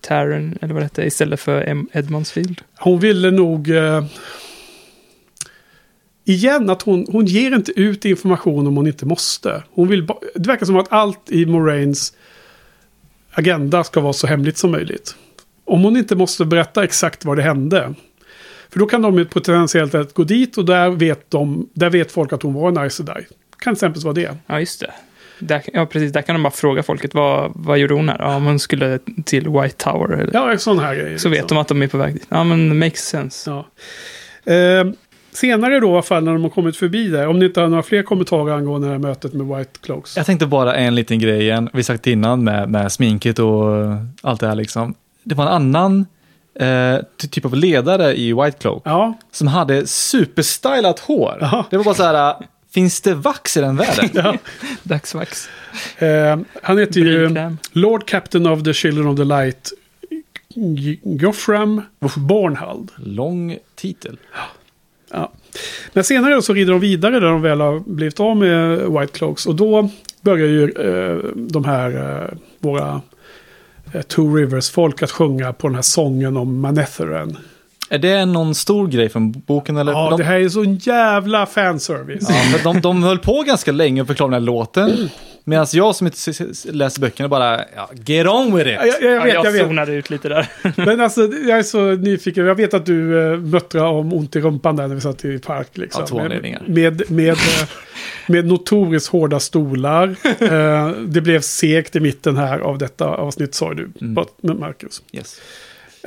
[SPEAKER 3] Ta- Tarren, eller vad det hette, istället för Edmondsfield?
[SPEAKER 1] Hon ville nog... Eh, igen att hon, hon ger inte ut information om hon inte måste. Hon vill det verkar som att allt i Moraines agenda ska vara så hemligt som möjligt. Om hon inte måste berätta exakt vad det hände. För då kan de potentiellt gå dit och där vet, de, där vet folk att hon var en Sedai. Kan till exempel vara det.
[SPEAKER 3] Ja, just det. Där, ja, precis. Där kan de bara fråga folket, vad, vad gjorde hon här? Ja, om hon skulle till White Tower. Eller,
[SPEAKER 1] Ja, sån här grejer.
[SPEAKER 3] så vet
[SPEAKER 1] liksom.
[SPEAKER 3] de att de är på väg dit. Ja, men makes sense.
[SPEAKER 1] Ja. Eh, senare då i alla fall när de har kommit förbi där. Om ni inte har några fler kommentarer angående det här mötet med White Cloaks.
[SPEAKER 2] Jag tänkte bara en liten grej igen. Vi sagt innan med, med sminket och allt det här liksom. Det var en annan eh, ty- typ av ledare i White Cloak
[SPEAKER 1] Ja,
[SPEAKER 2] som hade superstylat hår.
[SPEAKER 1] Jaha.
[SPEAKER 2] Det var bara så här, finns det vax i den världen?
[SPEAKER 1] ja.
[SPEAKER 3] Dagsvax.
[SPEAKER 1] Eh, han heter ju. Lord Captain of the Children of the Light. G- Gothram Bornhald.
[SPEAKER 2] Lång titel.
[SPEAKER 1] Ja. Men senare så rider de vidare där de väl har blivit av med White Cloaks. Och då börjar ju eh, de här, eh, våra eh, Two Rivers-folk att sjunga på den här sången om Manetheren.
[SPEAKER 2] Är det någon stor grej från boken? Eller?
[SPEAKER 1] Ja,
[SPEAKER 2] de,
[SPEAKER 1] det här är så en jävla fanservice.
[SPEAKER 2] ja, men de, de höll på ganska länge att förklara den här låten. Medan jag som inte läser böckerna bara, ja, get on with it.
[SPEAKER 1] Ja, jag, jag
[SPEAKER 3] Ja,
[SPEAKER 1] vet, jag
[SPEAKER 3] jag
[SPEAKER 1] vet.
[SPEAKER 3] zonade ut lite där.
[SPEAKER 1] Men alltså, jag är så nyfiken. Jag vet att du uh, muttrade om ont i rumpan där när vi satt i park. Liksom.
[SPEAKER 2] Ja.
[SPEAKER 1] Med, med, med, eh, med notoriskt hårda stolar. Eh, det blev segt i mitten här av detta avsnitt, sa du,
[SPEAKER 2] Mm.
[SPEAKER 1] med Marcus.
[SPEAKER 2] Yes.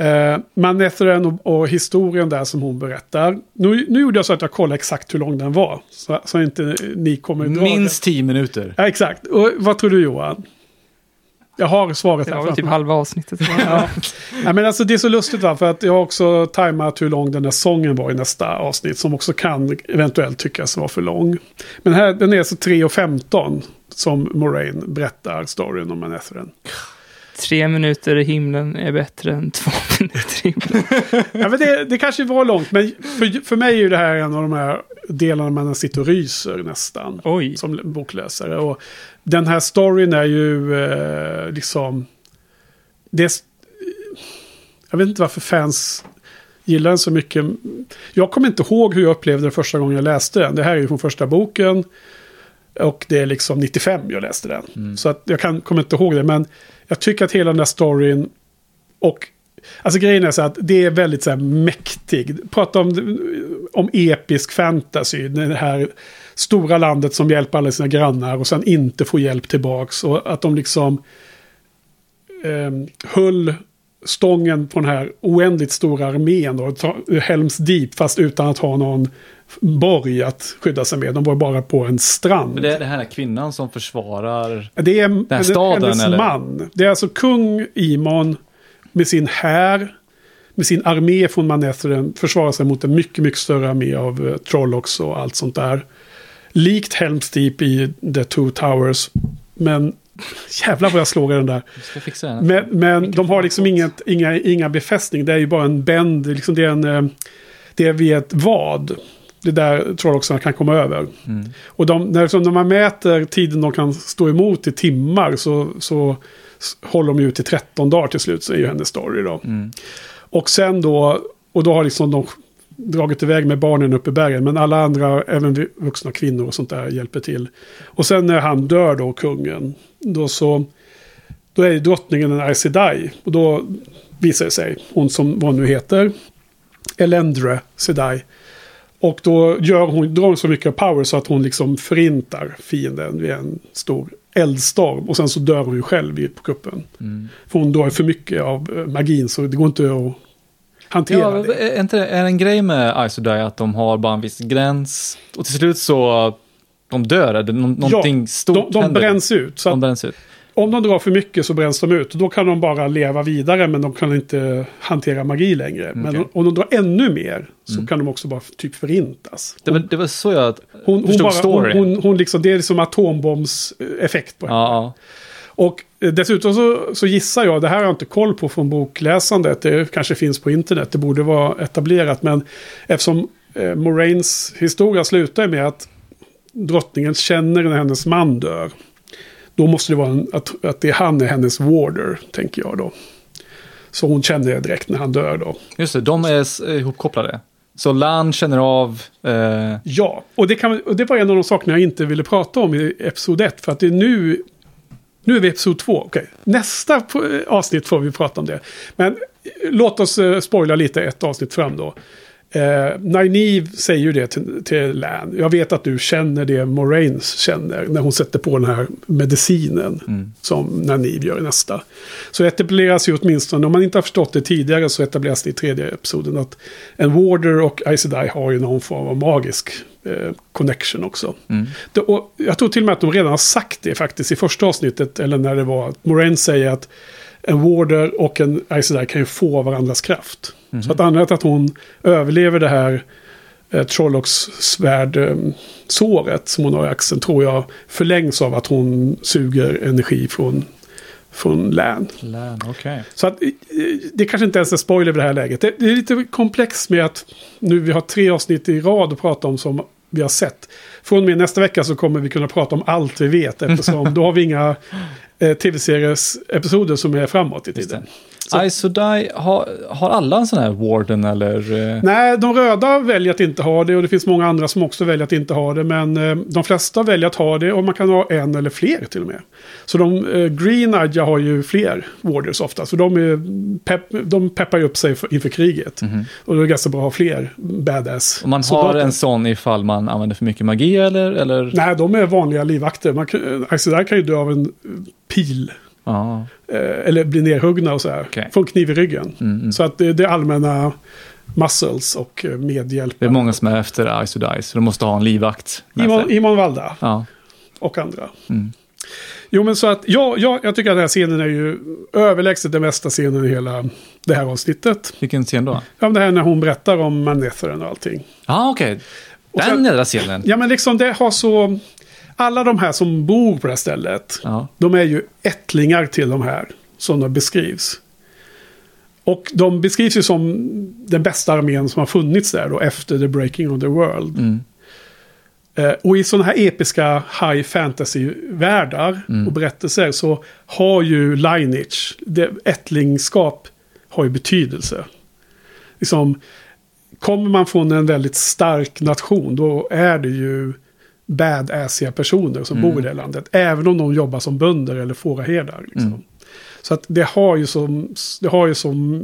[SPEAKER 1] Uh, Manetheren och, och historien där som hon berättar. Nu, nu gjorde jag så att jag kollade exakt hur lång den var. Så, så inte ni kommer dra
[SPEAKER 2] Minst tio minuter.
[SPEAKER 1] Ja, exakt. Och vad tror du Johan? Jag har svaret
[SPEAKER 3] Det
[SPEAKER 1] här
[SPEAKER 3] var väl
[SPEAKER 1] framför
[SPEAKER 3] typ halva avsnittet.
[SPEAKER 1] Ja. ja, men alltså det är så lustigt va, för att jag har också tajmat hur lång den här sången var i nästa avsnitt. Som också kan eventuellt tyckas vara för lång. Men här, den är alltså 3.15 som Moraine berättar storyn om Manetheren.
[SPEAKER 3] Tre minuter i himlen är bättre än två minuter i himlen.
[SPEAKER 1] Ja, men det, det kanske var långt, men för, för mig är ju det här en av de här delarna man sitter och ryser nästan.
[SPEAKER 3] Oj.
[SPEAKER 1] Som bokläsare. Och den här storyn är ju eh, liksom... Det är, jag vet inte varför fans gillar den så mycket. Jag kommer inte ihåg hur jag upplevde det första gången jag läste den. Det här är ju från första boken. Och det är liksom 95 jag läste den. Så att jag kan, kommer inte ihåg det. Men jag tycker att hela den här storyn och Alltså grejen är så att det är väldigt så här mäktig. Prata om, om episk fantasy. Det här stora landet som hjälper alla sina grannar och sen inte får hjälp tillbaks. Och att de liksom eh, höll stången på den här oändligt stora armén. Och Helms Deep fast utan att ha någon borg att skydda sig med. De var bara på en strand.
[SPEAKER 2] Men det är den här kvinnan som försvarar...
[SPEAKER 1] Det är
[SPEAKER 2] här staden,
[SPEAKER 1] hennes
[SPEAKER 2] eller?
[SPEAKER 1] man. Det är alltså kung Imon med sin här, med sin armé från Manetheren försvarar sig mot en mycket, mycket större armé av uh, Trollocs och allt sånt där. Likt Helms Deep i The Two Towers. Men jävlar vad jag slår i den där.
[SPEAKER 2] Den.
[SPEAKER 1] Men, men de har liksom inget, inga, inga befästning. Det är ju bara en bänd. Liksom det, är en, eh, det är vid ett vad. Det är där Trollocsarna kan komma över. Och de, när, så när man mäter tiden de kan stå emot i timmar så, så håller de ju ut i 13 dagar till slut. Så är ju hennes story då. Och sen då, och då har liksom de dragit iväg med barnen upp i bergen. Men alla andra, även vuxna kvinnor och sånt där hjälper till. Och sen när han dör då, kungen, då så... Då är ju drottningen en Aes Sedai. Och då visar det sig, hon som vad hon nu heter, Elendre Sedai. Och då gör hon, drar hon så mycket power så att hon liksom förintar fienden vid en stor eldstorm. Och sen så dör hon ju själv på kuppen. För hon drar för mycket av eh, magin så det går inte att hantera
[SPEAKER 2] Ja,
[SPEAKER 1] det.
[SPEAKER 2] är, inte, är en grej med Ice Die att de har bara en viss gräns och till slut så de dör, nå- någonting stort
[SPEAKER 1] de, de
[SPEAKER 2] händer?
[SPEAKER 1] bränns ut. Så
[SPEAKER 2] de bränns ut.
[SPEAKER 1] Om de drar för mycket så bränns de ut. Och då kan de bara leva vidare men de kan inte hantera magi längre. Men
[SPEAKER 2] Okej. Mm.
[SPEAKER 1] om de drar ännu mer så kan de också bara typ förintas.
[SPEAKER 2] Det var, det var så jag
[SPEAKER 1] Hon, hon,
[SPEAKER 2] förstod
[SPEAKER 1] bara, hon,
[SPEAKER 2] storyn.
[SPEAKER 1] hon, hon liksom, det är liksom atombombseffekt på henne.
[SPEAKER 2] ja,
[SPEAKER 1] Och eh, dessutom så, så gissar jag, det här har jag inte koll på från bokläsandet, det kanske finns på internet, det borde vara etablerat, men eftersom eh, Moraines historia slutar med att drottningen känner när hennes man dör, då måste det vara en, att, att det är han är hennes warder, tänker jag då. Så hon känner det direkt när han dör då.
[SPEAKER 2] just det, de är ihopkopplade. Så Lan känner av... Eh,
[SPEAKER 1] Ja, och det, kan, och det var en av de sakerna jag inte ville prata om i episod 1. För att det är nu... Nu är vi i episod 2. Okej, nästa avsnitt får vi prata om det. Men eh, låt oss eh, spoila lite ett avsnitt fram då. Eh, Nynaeve säger ju det till, till Lan. Jag vet att du känner det Moraine känner när hon sätter på den här medicinen. Som Nynaeve gör i nästa. Så etableras ju åtminstone, om man inte har förstått det tidigare så etableras det i tredje episoden att en Warder och Aes har ju någon form av magisk eh, connection också. Det, och jag tror till och med att de redan har sagt det faktiskt i första avsnittet, eller när det var att Moraine säger att en Warder och en Sedai kan ju få varandras kraft. Så att anledningen till att hon överlever det här eh, Trollocs-svärd-såret som hon har i axeln tror jag förlängs av att hon suger energi från, från Lan.
[SPEAKER 2] Lan, okej.
[SPEAKER 1] Så att, eh, det kanske inte ens är spoiler vid det här läget. Det, det är lite komplext med att nu vi har tre avsnitt i rad att prata om som vi har sett. Från och med nästa vecka så kommer vi kunna prata om allt vi vet eftersom då har vi inga eh, tv-series-episoder som är framåt i tiden.
[SPEAKER 2] Ice Die, har, har alla en sån här Warden eller? eh,
[SPEAKER 1] Nej, de röda väljer att inte ha det och det finns många andra som också väljer att inte ha det. Men eh, de flesta väljer att ha det och man kan ha en eller fler till och med. Så de eh, Green Adja har ju fler Warders ofta. Så de, är pepp, de peppar ju upp sig för, inför kriget. Och det är ganska bra att ha fler badass
[SPEAKER 2] Om man har en sån ifall man använder för mycket magi eller? eller?
[SPEAKER 1] Nej, de är vanliga livvakter. Man kan, ju dö av en pil.
[SPEAKER 2] Ja,
[SPEAKER 1] Eh, eller bli nerhuggna och så här.
[SPEAKER 2] Okej.
[SPEAKER 1] Få en kniv i ryggen.
[SPEAKER 2] Mm,
[SPEAKER 1] Så att det, det är allmänna muscles och eh, medhjälp.
[SPEAKER 2] det är många som är efter Ice to så de måste ha en livvakt.
[SPEAKER 1] Imon, Valda
[SPEAKER 2] Ja.
[SPEAKER 1] och andra.
[SPEAKER 2] Mm.
[SPEAKER 1] Jo, men så att ja, ja, jag tycker att den här scenen är ju överlägset den bästa scenen i hela det här avsnittet.
[SPEAKER 2] Vilken scen då?
[SPEAKER 1] Ja, men det här när hon berättar om Manetheren och allting.
[SPEAKER 2] Ja, okej.
[SPEAKER 1] Och
[SPEAKER 2] Den jädra scenen.
[SPEAKER 1] Ja, men liksom det har så... Alla de här som bor på det här stället,
[SPEAKER 2] Ja.
[SPEAKER 1] de är ju ättlingar till de här som de beskrivs. Och de beskrivs ju som den bästa armén som har funnits där då efter the breaking of the world.
[SPEAKER 2] Mm.
[SPEAKER 1] Eh, och i sådana här episka high fantasy-världar
[SPEAKER 2] Mm.
[SPEAKER 1] och berättelser så har ju lineage, det, ättlingskap har ju betydelse. Liksom, kommer man från en väldigt stark nation då är det ju badassiga personer som bor i det landet. Även om de jobbar som bönder eller fåraherdar. Liksom. Så att det har ju som, det har ju som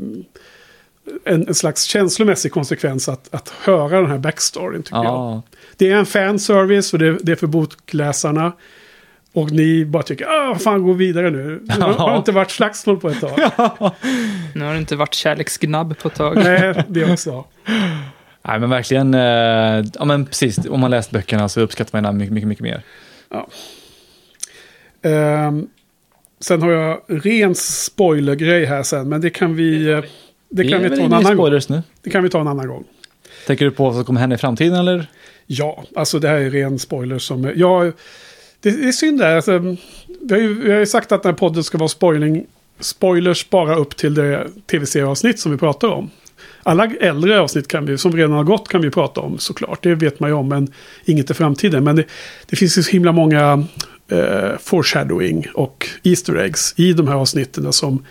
[SPEAKER 1] en, en slags känslomässig konsekvens att, att höra den här backstoryn tycker jag.
[SPEAKER 2] Ja.
[SPEAKER 1] Det är en fanservice och det, det är för bokläsarna. Och ni bara tycker, ah, fan gå vidare nu. Det har har inte varit slagsmål på ett tag.
[SPEAKER 3] Nu har det inte varit kärleksgnabb på ett tag.
[SPEAKER 1] Nej, det också.
[SPEAKER 2] Nej, men verkligen. Eh, ja, men precis. Om man läst böckerna så uppskattar man den mycket, mycket, mycket mer.
[SPEAKER 1] Ehm, sen har jag ren spoilergrej här sen, men det kan vi, eh, det kan
[SPEAKER 2] är
[SPEAKER 1] vi
[SPEAKER 2] väl
[SPEAKER 1] ta en annan gång.
[SPEAKER 2] nu.
[SPEAKER 1] Det kan vi ta en annan gång.
[SPEAKER 2] Tänker du på vad som kommer hända i framtiden eller?
[SPEAKER 1] Ja, alltså det här är ren spoiler som... är- Ja, det, det är synd där. Alltså, vi, har ju, vi har ju sagt att den här podden ska vara spoiling, spoilers bara upp till det tv-serieavsnitt som vi pratar om. Alla äldre avsnitt kan vi, som redan har gått kan vi prata om såklart. Det vet man ju om, men inget i framtiden. Men det, det finns ju så himla många eh, foreshadowing och Easter eggs i de här avsnitten som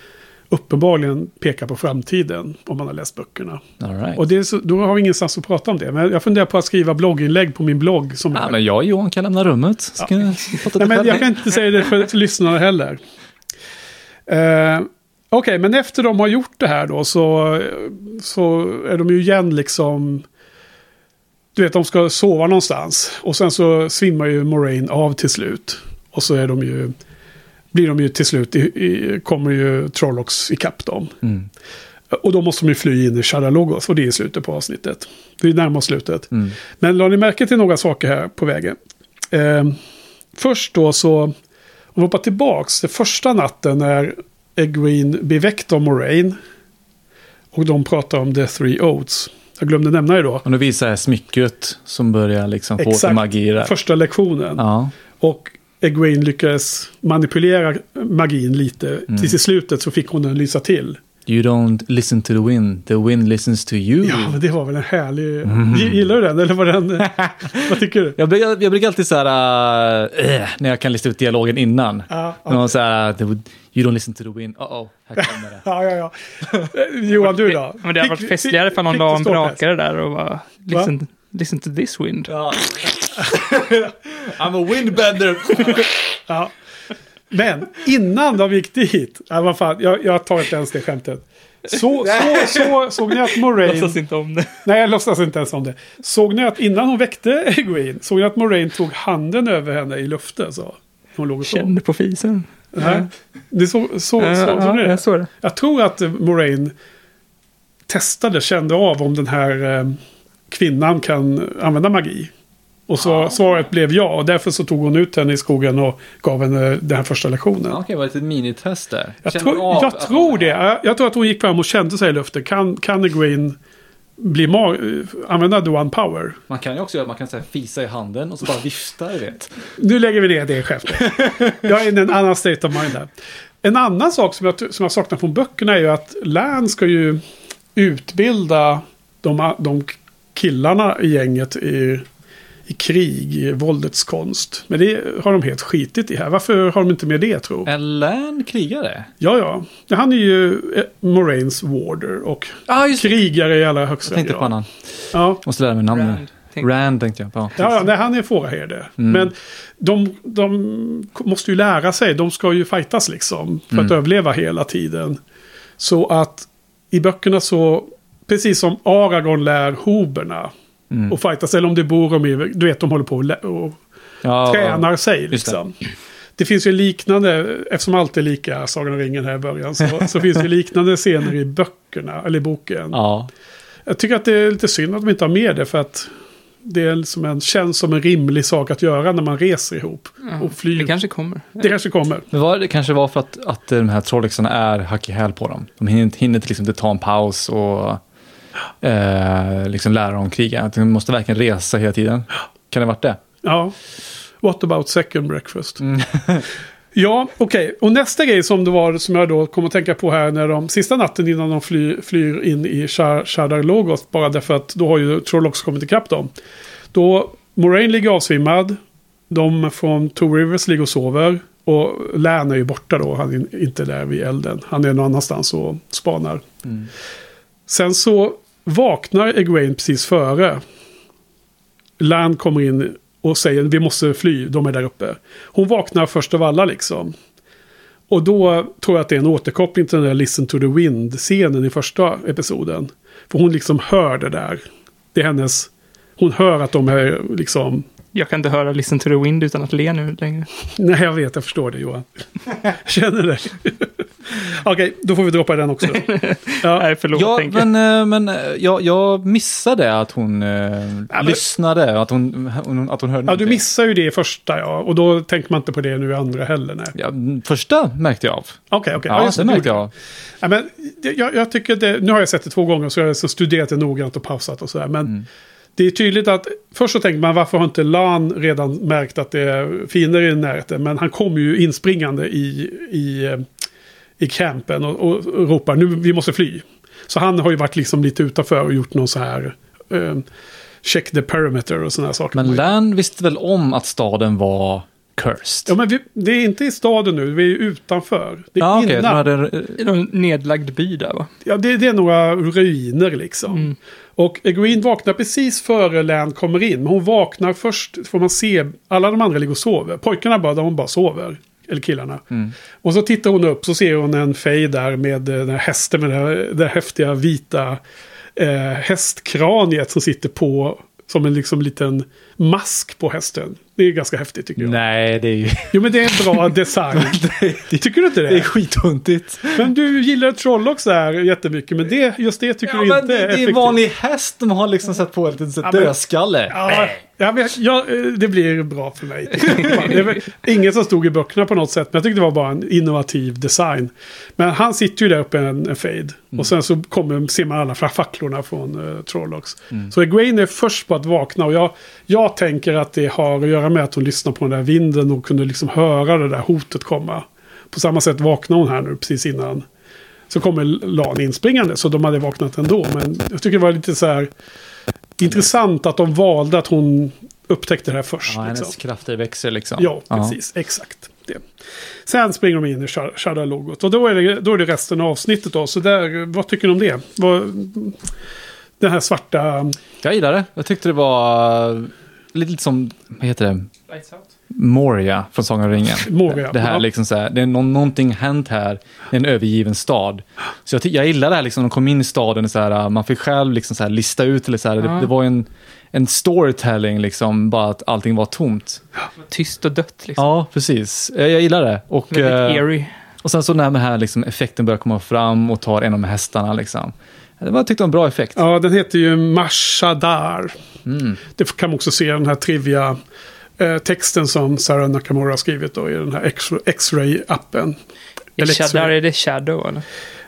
[SPEAKER 1] uppenbarligen pekar på framtiden om man har läst böckerna.
[SPEAKER 2] Right.
[SPEAKER 1] Och så, då har vi ingenstans att prata om det. Men jag funderar på att skriva blogginlägg på min blogg. Som
[SPEAKER 2] Ja,
[SPEAKER 1] är-
[SPEAKER 2] men jag och Johan kan lämna rummet. Så kan jag
[SPEAKER 1] Nej, men jag kan inte säga det för, lyssnarna heller. Eh, Okej, men efter de har gjort det här då så, så är de ju igen liksom... Du vet, de ska sova någonstans. Och sen så svimmar ju Moraine av till slut. Och så är de ju... Blir de ju till slut, i, i, kommer ju Trollocs ikapp dem.
[SPEAKER 2] Mm.
[SPEAKER 1] Och då måste de ju fly in i Shadalogos. Och det är i slutet på avsnittet. Vi närmar oss slutet.
[SPEAKER 2] Mm.
[SPEAKER 1] Men la ni märke till några saker här på vägen? Eh, först då så, om vi hoppar tillbaks, det första natten när Egwene blir väckt av Moraine. Och de pratar om The Three Oaths. Jag glömde nämna det då.
[SPEAKER 2] Och nu visar jag smycket som börjar liksom få
[SPEAKER 1] Exakt.
[SPEAKER 2] magi där.
[SPEAKER 1] Första lektionen.
[SPEAKER 2] Ja.
[SPEAKER 1] Och Egwene lyckades manipulera magin lite.
[SPEAKER 2] Mm.
[SPEAKER 1] Tills i slutet så fick hon den lysa till.
[SPEAKER 2] You don't listen to the wind, the wind listens to you.
[SPEAKER 1] Ja, men det var väl en härlig...
[SPEAKER 2] Mm.
[SPEAKER 1] Gi- Gillar du den? Eller var den... vad tycker du?
[SPEAKER 2] Jag, brukar, jag brukar alltid så här, äh, när jag kan lista ut dialogen innan.
[SPEAKER 1] Ja,
[SPEAKER 2] Någon så här, the, you don't listen to the wind, uh oh, här kommer det.
[SPEAKER 1] Ja, ja, ja. Eh, Johan, du då?
[SPEAKER 3] Men det hade varit festligare ifall någon
[SPEAKER 1] du
[SPEAKER 3] en brakare där och bara listen, listen to this wind.
[SPEAKER 2] Ja. I'm a windbender.
[SPEAKER 1] Ja. Men innan de gick dit, ja, vad fan, jag, jag tar inte ens det skämtet. Så, så, så såg ni att Moraine...
[SPEAKER 3] Låtsas inte om det.
[SPEAKER 1] Nej, jag låtsas inte ens om det. Såg ni att innan hon väckte Egwene, såg ni att Moraine tog handen över henne i luften så? Hon låg och sov.
[SPEAKER 3] Kände på fisen.
[SPEAKER 1] Nej. Det så, så, så, så,
[SPEAKER 3] ja,
[SPEAKER 1] det.
[SPEAKER 3] jag såg det.
[SPEAKER 1] Jag tror att Moraine testade, kände av om den här eh, kvinnan kan använda magi. Och så svaret blev ja, och därför så tog hon ut henne i skogen och gav henne den här första lektionen.
[SPEAKER 2] Okej, var det ett minitest där?
[SPEAKER 1] Jag,
[SPEAKER 2] av
[SPEAKER 1] jag
[SPEAKER 2] att
[SPEAKER 1] tror det. Jag, tror att hon gick fram och kände sig i luften. Kan, kan Egwene bli ma- eh, använda the one power?
[SPEAKER 2] Man kan ju också göra, man kan här, fisa i handen och så bara vifta, du vet.
[SPEAKER 1] Nu lägger vi ner det skämtet. jag är i en annan state of mind här. En annan sak som jag, som jag saknar från böckerna är ju att Lan ska ju utbilda de, de killarna i gänget i, i krig, i våldets konst. Men det har de helt skitit i här. Varför har de inte med det tro?
[SPEAKER 2] Eller en krigare.
[SPEAKER 1] Ja, ja. Ja, Han är ju eh, Moraines warder och
[SPEAKER 2] ah,
[SPEAKER 1] krigare i allra högsta
[SPEAKER 2] Jag tänkte
[SPEAKER 1] grad.
[SPEAKER 2] på annan.
[SPEAKER 1] Ja.
[SPEAKER 2] Måste lära mig namnet.
[SPEAKER 3] Rand, tänkte
[SPEAKER 2] Rand tänkte jag på.
[SPEAKER 1] Ja, ja nej, han är fåraherde.
[SPEAKER 2] Mm.
[SPEAKER 1] Men de, de måste ju lära sig. De ska ju fightas liksom. För att
[SPEAKER 2] Mm.
[SPEAKER 1] överleva hela tiden. Så att i böckerna så, precis som Aragorn lär hoberna.
[SPEAKER 2] Mm.
[SPEAKER 1] Och fightas, eller om det bor de i, du vet de håller på och,
[SPEAKER 2] Ja,
[SPEAKER 1] tränar sig
[SPEAKER 2] det.
[SPEAKER 1] liksom. Det. finns ju liknande, eftersom allt är lika Sagan om ringen här i början, så, så finns det liknande scener i böckerna, eller i boken.
[SPEAKER 2] Ja,
[SPEAKER 1] Jag tycker att det är lite synd att de inte har med det för att det är liksom en, känns som en rimlig sak att göra när man reser ihop och flyger.
[SPEAKER 3] Det kanske kommer.
[SPEAKER 1] Det kanske kommer.
[SPEAKER 2] men var det kanske var för att, att de här trollexarna är hack i häl på dem. De hinner, inte- hinner liksom inte ta en paus och eh, liksom lära dem kriga. Att De måste verkligen resa hela tiden. Kan det ha varit det?
[SPEAKER 1] Ja. What about second breakfast?
[SPEAKER 2] Mm.
[SPEAKER 1] ja, okej. Och nästa grej som det var som jag då kom att tänka på här när de sista natten innan de fly, flyr in i Shar- Shadar Logos. Bara därför att då har ju Trollocs kommit ikapp dem. Då Moraine ligger avsvimmad. De från Two Rivers ligger och sover. Och Lan är ju borta då. Han är inte där vid elden. Han är någon annanstans och spanar. Sen så vaknar Egwene precis före. Lan kommer in och säger vi måste fly, de är där uppe. Hon vaknar först av alla liksom. Och då tror jag att det är en återkoppling till den där Listen to the Wind-scenen i första episoden. För hon liksom hör det där. Det är hennes... Hon hör att de är liksom...
[SPEAKER 3] Jag kan inte höra Listen to the Wind utan att le nu längre.
[SPEAKER 1] Nej, jag vet, jag förstår det Johan. Känner det. Okej, då får vi droppa den också. Ja,
[SPEAKER 3] Nej, förlåt.
[SPEAKER 2] Ja,
[SPEAKER 3] tänker jag.
[SPEAKER 2] men, eh, men eh, jag, jag missade att hon eh,
[SPEAKER 1] men-
[SPEAKER 2] lyssnade, att hon, hon, att hon hörde
[SPEAKER 1] ja, du
[SPEAKER 2] någonting.
[SPEAKER 1] missar ju det i första ja. Och då tänker man inte på det nu i andra heller. Nej.
[SPEAKER 2] Ja, mm, första märkte jag av.
[SPEAKER 1] Okej, okej.
[SPEAKER 2] Ja,
[SPEAKER 1] just
[SPEAKER 2] det
[SPEAKER 1] du
[SPEAKER 2] märkte jag.
[SPEAKER 1] Ja, men jag, jag tycker det, nu har jag sett det två gånger så jag har studerat det noggrant och pausat och sådär. Men
[SPEAKER 2] Mm
[SPEAKER 1] det är tydligt att först så tänker man varför har inte Lan redan märkt att det är fiender i närheten. Men han kommer ju inspringande i, i, eh, i campen och, och, ropar nu vi måste fly. Så han har ju varit liksom lite utanför och gjort någon så här eh, check the perimeter och sådana här saker.
[SPEAKER 2] Men Lan visste väl om att staden var cursed?
[SPEAKER 1] Ja, men vi, det är inte i staden nu, vi är utanför. Det är
[SPEAKER 2] Ja, okej.
[SPEAKER 1] innan.
[SPEAKER 2] de hade-
[SPEAKER 3] I någon nedlagd by där va?
[SPEAKER 1] Ja, det, det är några ruiner liksom.
[SPEAKER 3] Mm.
[SPEAKER 1] Och Egwene vaknar precis före Lan kommer in. Men hon vaknar först, får man se, alla de andra ligger och sover. Pojkarna bara, de bara sover. Eller killarna.
[SPEAKER 2] Mm.
[SPEAKER 1] Och så tittar hon upp så ser hon en fej där med eh, den här hästen med det här, det här häftiga vita eh, hästkraniet som sitter på som en liksom liten mask på hästen. Det är ganska häftigt tycker jag.
[SPEAKER 2] Nej, det är ju
[SPEAKER 1] Jo men det är en bra design. tycker du inte det?
[SPEAKER 2] det är skithuntigt.
[SPEAKER 1] Men du gillar Trollocs där jättemycket. Men det, just det tycker
[SPEAKER 2] Ja,
[SPEAKER 1] du inte
[SPEAKER 2] det,
[SPEAKER 1] är
[SPEAKER 2] det är en
[SPEAKER 1] effektivt.
[SPEAKER 2] vanlig häst de har liksom satt på en liten
[SPEAKER 1] Ja,
[SPEAKER 2] dödskalle.
[SPEAKER 1] Ja, ja, men, ja, eh, det blir bra för mig. Inget som stod i böckerna på något sätt. Men jag tyckte det var bara en innovativ design. Men han sitter ju där uppe en, en fade. Och sen så kommer, ser man alla facklorna från uh, Trollocs. Så Egwene är först på att vakna. Och jag, jag tänker att det har att göra med att hon lyssnar på den där vinden. Och kunde liksom höra det där hotet komma. På samma sätt vaknar hon här nu precis innan Så kommer Lan inspringande, så de hade vaknat ändå. Men jag tycker det var lite så här intressant att de valde att hon upptäckte det här först.
[SPEAKER 2] Ja, hennes
[SPEAKER 1] liksom.
[SPEAKER 2] krafter växer liksom.
[SPEAKER 1] Ja, precis. Exakt. Det. Sen springer de in i Shad- Shadow-logot. Och då är, det, då är det resten av avsnittet då. Så där, vad tycker ni om det? Vad, den här svarta...
[SPEAKER 2] Jag gillar det. Jag tyckte det var lite, som, vad heter det? Moria från Sagan om ringen.
[SPEAKER 1] Moria,
[SPEAKER 2] Det här
[SPEAKER 1] ja.
[SPEAKER 2] liksom så här, det är nå- någonting hänt här i en övergiven stad. Så jag, jag gillar det här liksom, de kom in i staden, så här, man fick själv liksom så här lista ut, eller så här,
[SPEAKER 3] Ja.
[SPEAKER 2] det, det var en, en storytelling, liksom, bara att allting var tomt.
[SPEAKER 3] Tyst och dött liksom.
[SPEAKER 2] Ja, precis. Jag, jag gillar det. Och,
[SPEAKER 3] Väldigt
[SPEAKER 2] eh,
[SPEAKER 3] eerie.
[SPEAKER 2] och sen så när den här liksom, effekten börjar komma fram och tar en av de hästarna. Liksom. Det var, jag tyckte en bra effekt.
[SPEAKER 1] Ja, den heter ju Mashadar.
[SPEAKER 2] Mm.
[SPEAKER 1] Det kan man också se i den här trivia texten som Sarah Nakamura har skrivit då i den här X-ray-appen.
[SPEAKER 3] I
[SPEAKER 1] Eller
[SPEAKER 3] Shadow,
[SPEAKER 1] X-ray.
[SPEAKER 3] är det Shadow eller?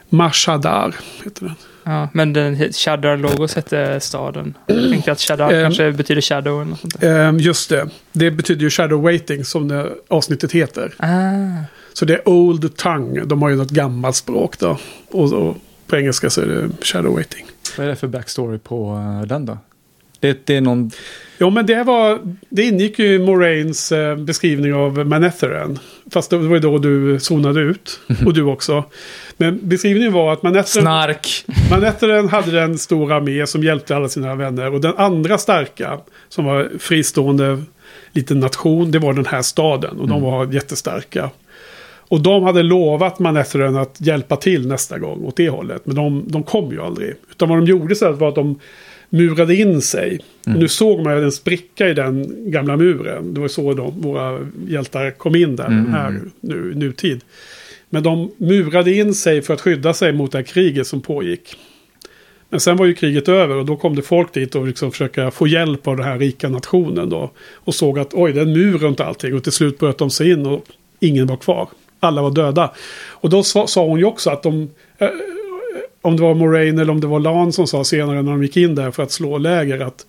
[SPEAKER 1] Mashadar heter den.
[SPEAKER 3] Ja, men den he- Shadow-logos hette staden. Jag tänkte att Shadow
[SPEAKER 1] Ehm.
[SPEAKER 3] kanske betyder Shadow eller något sånt där.
[SPEAKER 1] Eh, just det. Det betyder ju shadow waiting som det avsnittet heter.
[SPEAKER 3] Ah,
[SPEAKER 1] Så det är old tongue. De har ju något gammalt språk då. Och, och på engelska så är det shadow waiting.
[SPEAKER 2] Vad är det för backstory på eh, den då? Det, det är någon...
[SPEAKER 1] Jo, men det var... Det ingick ju i Moraines eh, beskrivning av Manetheren. Fast det var ju då du zonade ut. Och du också. Men beskrivningen var att Manetheren...
[SPEAKER 2] Snark!
[SPEAKER 1] Manetheren hade den stora armé som hjälpte alla sina vänner. Och den andra starka, som var fristående liten nation, det var den här staden. Och de var jättestarka. Och de hade lovat Manetheren att hjälpa till nästa gång åt det hållet. Men de, de kom ju aldrig. Utan vad de gjorde istället var att de murade in sig. Och nu såg man en spricka i den gamla muren. Det var så de, våra hjältar kom in där här nu, nutid. Men de murade in sig för att skydda sig mot det här kriget som pågick. Men sen var ju kriget över och då kom det folk dit och liksom försöka få hjälp av den här rika nationen då. Och såg att oj, det är en mur runt allting. Och till slut bröt de sig in och ingen var kvar. Alla var döda. Och då sa, sa hon ju också att de... Eh, om det var Moraine eller om det var Lan som sa senare när de gick in där för att slå läger att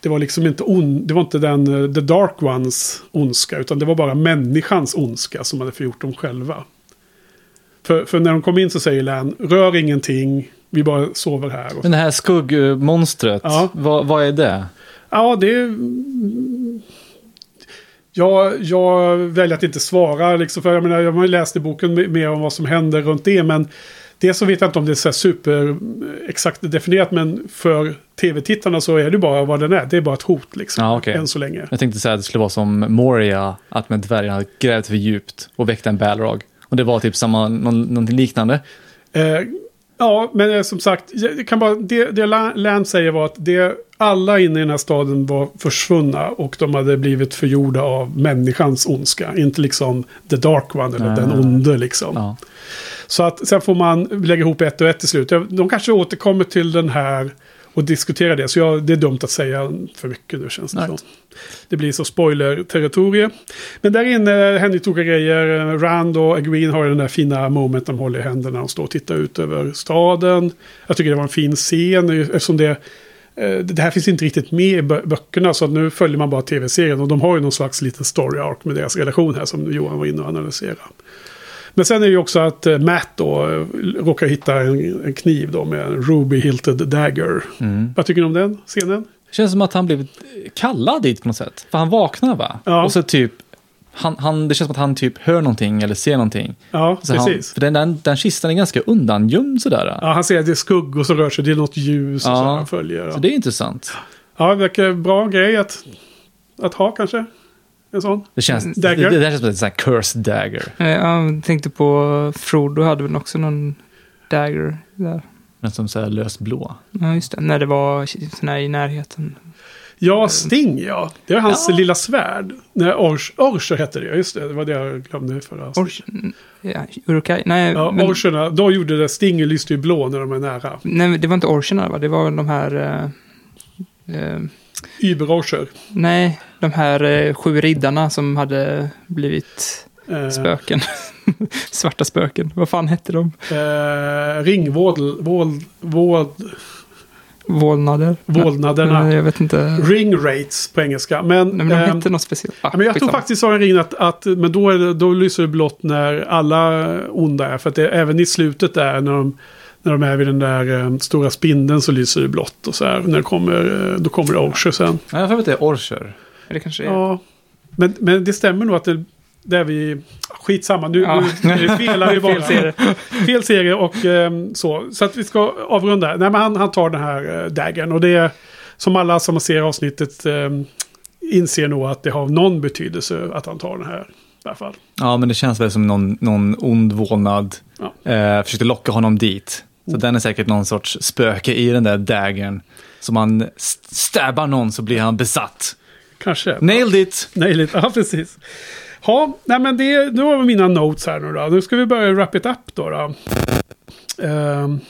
[SPEAKER 1] det var liksom inte, on, det var inte den eh, The Dark Ones ondska utan det var bara människans ondska som hade förgjort dem själva. För, för när de kom in så säger Lan, rör ingenting, vi bara sover här.
[SPEAKER 2] Men det här skuggmonstret,
[SPEAKER 1] Ja.
[SPEAKER 2] vad, vad är det?
[SPEAKER 1] Ja, det... mm, Jag, jag väljer att inte svara, liksom, för jag, menar, jag har läst i boken me- mer om vad som händer runt det, men det så vet jag inte om det är så super exakt definierat, men för tv-tittarna så är det bara vad den är. Det är bara ett hot, liksom,
[SPEAKER 2] Ja, okej.
[SPEAKER 1] än så länge.
[SPEAKER 2] Jag tänkte säga att det skulle vara som Moria, att med dvärgarna grävt för djupt och väckt en Balrog. Och det var typ samma, någon, någonting liknande.
[SPEAKER 1] Eh, ja, men eh, som sagt, jag kan bara, det, det La- Lamb säger var att det, alla inne i den här staden var försvunna och de hade blivit förgjorda av människans ondska. Inte liksom the dark one eller
[SPEAKER 2] Ah.
[SPEAKER 1] den onde liksom.
[SPEAKER 2] Ja.
[SPEAKER 1] Så att sen får man lägga ihop ett och ett till slut. De kanske återkommer till den här och diskuterar det. Så jag, det är dumt att säga för mycket nu känns det
[SPEAKER 2] Nej.
[SPEAKER 1] som. Det blir så spoiler-territorium. Men där inne händer tokiga grejer. Rand och Egwene har den där fina moment de håller i händerna och står och tittar ut över staden. Jag tycker det var en fin scen eftersom det eh, det här finns inte riktigt med i bö- böckerna så nu följer man bara tv-serien och de har ju någon slags liten story arc med deras relation här som Johan var inne och analyserade. Men sen är det ju också att eh, Matt då eh, råkar hitta en, en kniv då med en Ruby Hilted Dagger.
[SPEAKER 2] Mm.
[SPEAKER 1] Vad tycker ni om den scenen?
[SPEAKER 2] Känns som att han blev kallad dit på något sätt. För han vaknar va?
[SPEAKER 1] Ja.
[SPEAKER 2] Och så typ, han, han, det känns som att han typ hör någonting eller ser någonting.
[SPEAKER 1] Ja,
[SPEAKER 2] Så han,
[SPEAKER 1] precis.
[SPEAKER 2] för den, den, den kistan är ganska undangömd sådär.
[SPEAKER 1] Ja, han ser att det är skuggor som rör sig, det är något ljus och
[SPEAKER 2] Ja.
[SPEAKER 1] så han följer.
[SPEAKER 2] Så det är intressant.
[SPEAKER 1] ja det verkar bra grej att, att ha kanske. En sån.
[SPEAKER 2] Det känns, det,
[SPEAKER 1] Dagger?
[SPEAKER 2] det, det känns som en sån här cursed dagger.
[SPEAKER 3] Jag tänkte på Frodo hade väl också någon dagger där.
[SPEAKER 2] Men som så här löst blå.
[SPEAKER 3] Ja, just det. När det var sån här i närheten.
[SPEAKER 1] Ja, Sting ja. Det är hans
[SPEAKER 2] Ja.
[SPEAKER 1] lilla svärd. Nej, Ors, Orsher hette det, just det. Det var det jag glömde förra
[SPEAKER 3] Ors, ja, Urukai? Nej,
[SPEAKER 1] Ja,
[SPEAKER 3] men,
[SPEAKER 1] Orsherna, då gjorde det, Sting lyste ju blå när de är nära.
[SPEAKER 3] nej, det var inte Orcherna va? Det var de här... Eh, eh,
[SPEAKER 1] Uber-Orsher.
[SPEAKER 3] nej, de här eh, sju riddarna som hade blivit
[SPEAKER 1] Eh,
[SPEAKER 3] spöken. Svarta spöken. Vad fan hette de?
[SPEAKER 1] eh, Ringvåld, våld, våld.
[SPEAKER 3] Vålnader.
[SPEAKER 1] Vålnaderna.
[SPEAKER 3] Nej, Jag vet inte.
[SPEAKER 1] Ring rates på engelska. Men,
[SPEAKER 3] Nej, men de
[SPEAKER 1] ehm,
[SPEAKER 3] hette något speciellt. Ah,
[SPEAKER 1] Ja, men jag tror faktiskt Sagan ringen att, att men då, är det, då lyser det blått när alla onda är. För att det, även i slutet där när de, när de är vid den där eh, stora spindeln så lyser det blått. Och så här, när det kommer, eh, då kommer det Orcher sen.
[SPEAKER 2] Ja, jag får att det är Orcher.
[SPEAKER 3] Det kanske är.
[SPEAKER 1] Ja, men, men det stämmer nog att det, det är vi... Skitsamma, nu,
[SPEAKER 3] Ja.
[SPEAKER 1] nu, nu felar vi bara.
[SPEAKER 3] Fel serie.
[SPEAKER 1] Fel serie och ehm, så. Så att vi ska avrunda. Nej, men han, han tar den här äh, daggern. Och det är som alla som ser avsnittet ehm, inser nog att det har någon betydelse att han tar den här. I alla fall.
[SPEAKER 2] Ja, men det känns väl som någon, någon ond vålnad
[SPEAKER 1] Ja.
[SPEAKER 2] eh, försökte locka honom dit. Så den är säkert någon sorts spöke i den där daggern. Så man st- stabbar någon så blir han besatt.
[SPEAKER 1] Kanske.
[SPEAKER 2] Nailed it!
[SPEAKER 1] Nej, lite. Ja, precis. Ja, nej men det, nu har vi mina notes här nu då. Nu ska vi börja wrap it up då. då. Ehm,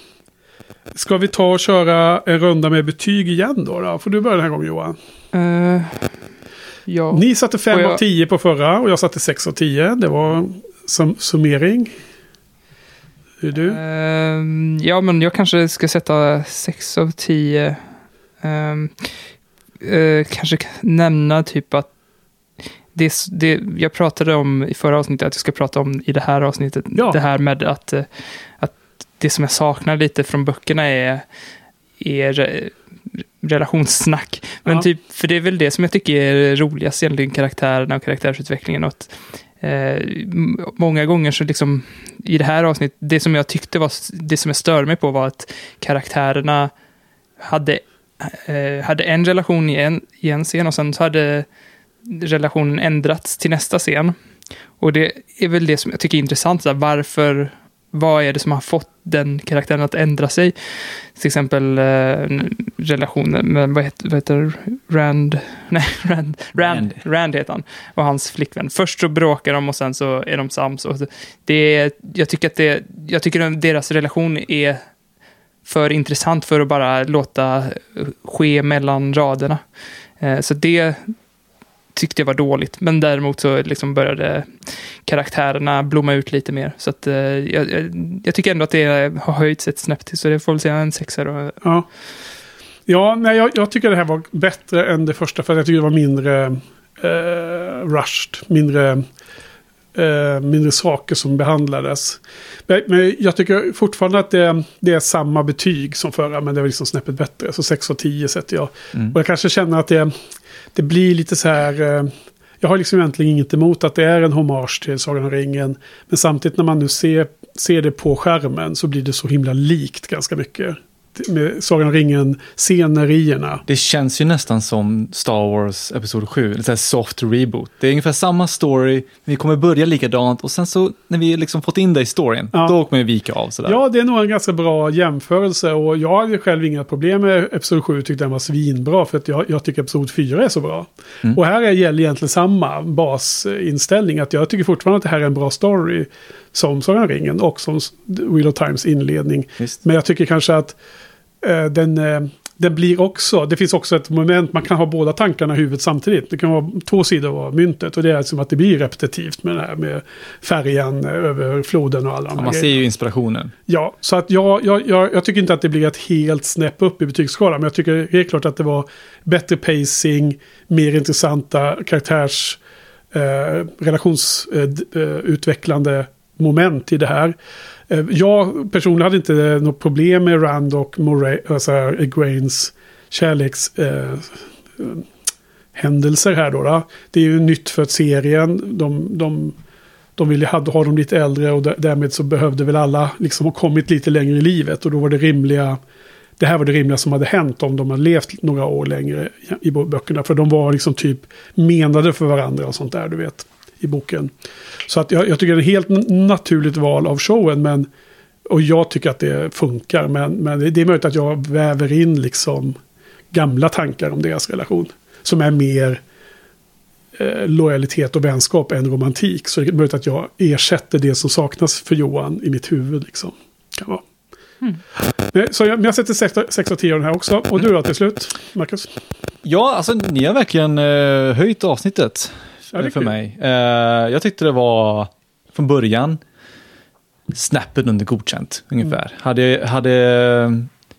[SPEAKER 1] ska vi ta och köra en runda med betyg igen då? då? Får du börja den här gången Johan?
[SPEAKER 3] Eh, ja.
[SPEAKER 1] Ni satte 5
[SPEAKER 3] Och jag-
[SPEAKER 1] av 10 på förra och jag satte 6 av 10. Det var som summering. Hur är du?
[SPEAKER 3] Ehm, ja, men jag kanske ska sätta 6 av 10. Eh, kanske nämna typ att det, det jag pratade om i förra avsnittet, att jag ska prata om i det här avsnittet,
[SPEAKER 1] Ja.
[SPEAKER 3] det här med att, eh, att det som jag saknar lite från böckerna är, är re- relationssnack. Men
[SPEAKER 1] Ja.
[SPEAKER 3] typ, för det är väl det som jag tycker är roligast egentligen, karaktärerna och karaktärsutvecklingen. Och att, eh, många gånger så liksom, i det här avsnittet, det som jag tyckte var, det som jag störde mig på var att karaktärerna hade, hade en relation i en, i en scen och sen så hade relationen ändrats till nästa scen. Och det är väl det som jag tycker är intressant, så här, varför, vad är det som har fått den karaktären att ändra sig? Till exempel eh, relationen med, vad heter, vad heter Rand? Nej, Rand, Rand,
[SPEAKER 2] Rand.
[SPEAKER 3] Rand heter han. Och hans flickvän. Först så bråkar de och sen så är de sams. Och det jag tycker att det, jag tycker att deras relation är för intressant för att bara låta eh, ske mellan raderna. Eh, så det tyckte jag var dåligt. Men däremot så liksom började karaktärerna blomma ut lite mer. Så att, eh, jag, jag, jag tycker ändå att det har höjts ett snäpp till. Så det får väl säga en sexa då.
[SPEAKER 1] Ja, ja nej, jag, jag tycker det här var bättre än det första. För jag tycker det var mindre eh, rushed. Mindre, eh, mindre saker som behandlades. Men, men jag tycker fortfarande att det, det är samma betyg som förra. Men det var liksom snäppet bättre. Så 6 av 10 sätter jag. Och jag kanske känner att det, det blir lite så här... Eh, jag har liksom egentligen inget emot att det är en hommage till Sagan om ringen. Men samtidigt när man nu ser, ser det på skärmen så blir det så himla likt ganska mycket. Med Sagan om ringen-scenerierna.
[SPEAKER 2] Det känns ju nästan som Star Wars Episod 7, eller så här soft reboot. Det är ungefär samma story, vi kommer börja likadant och sen så när vi liksom fått in det i storyn,
[SPEAKER 1] Ja.
[SPEAKER 2] då kommer vi vika av sådär.
[SPEAKER 1] Ja, det är nog en ganska bra jämförelse. Och jag hade själv inga problem med Episod 7. Tyckte den var svinbra. För att jag, jag tycker Episod 4 är så bra. Och här är- gäller egentligen samma basinställning. Att jag tycker fortfarande att det här är en bra story. Som Sagan ringen och som Wheel of Times inledning.
[SPEAKER 2] Visst.
[SPEAKER 1] Men jag tycker kanske att eh, den, eh, den blir också, det finns också ett moment, man kan ha båda tankarna i huvudet samtidigt. Det kan vara två sidor av myntet och det är som att det blir repetitivt med det här med färjan eh, över floden och alla
[SPEAKER 2] Ja, man ser
[SPEAKER 1] grejerna.
[SPEAKER 2] ju inspirationen.
[SPEAKER 1] Ja, så att jag, jag, jag, jag tycker inte att det blir ett helt snäpp upp i betygsskalan. Men jag tycker helt klart att det var bättre pacing, mer intressanta karaktärs eh, relationsutvecklande moment i det här. Eh, jag personligen hade inte något problem med Rand och Moray, alltså Eh, eh här då, då. Det är ju nytt för serien. De, de, de ville ha, ha dem lite äldre och därmed så behövde väl alla liksom ha kommit lite längre i livet. Och då var det rimliga, det här var det rimliga som hade hänt om de hade levt några år längre i böckerna. För de var liksom typ menade för varandra och sånt där, du vet, i boken. Så att jag, jag tycker det är ett helt naturligt val av showen, men och jag tycker att det funkar, men, men det- det är möjligt att jag väver in liksom gamla tankar om deras relation. Som är mer eh, lojalitet och vänskap än romantik. Så det är möjligt att jag ersätter det som saknas för Johan i mitt huvud. Liksom. Kan vara. Nej, Så jag, men jag sätter 6 av 10 av den här också. Och du då till slut, Marcus?
[SPEAKER 2] Ja, alltså ni har verkligen eh, höjt avsnittet
[SPEAKER 1] Ja, är
[SPEAKER 2] för mig. Eh, jag tyckte det var från början snäppet under godkänt ungefär.
[SPEAKER 1] Mm.
[SPEAKER 2] Hade, hade,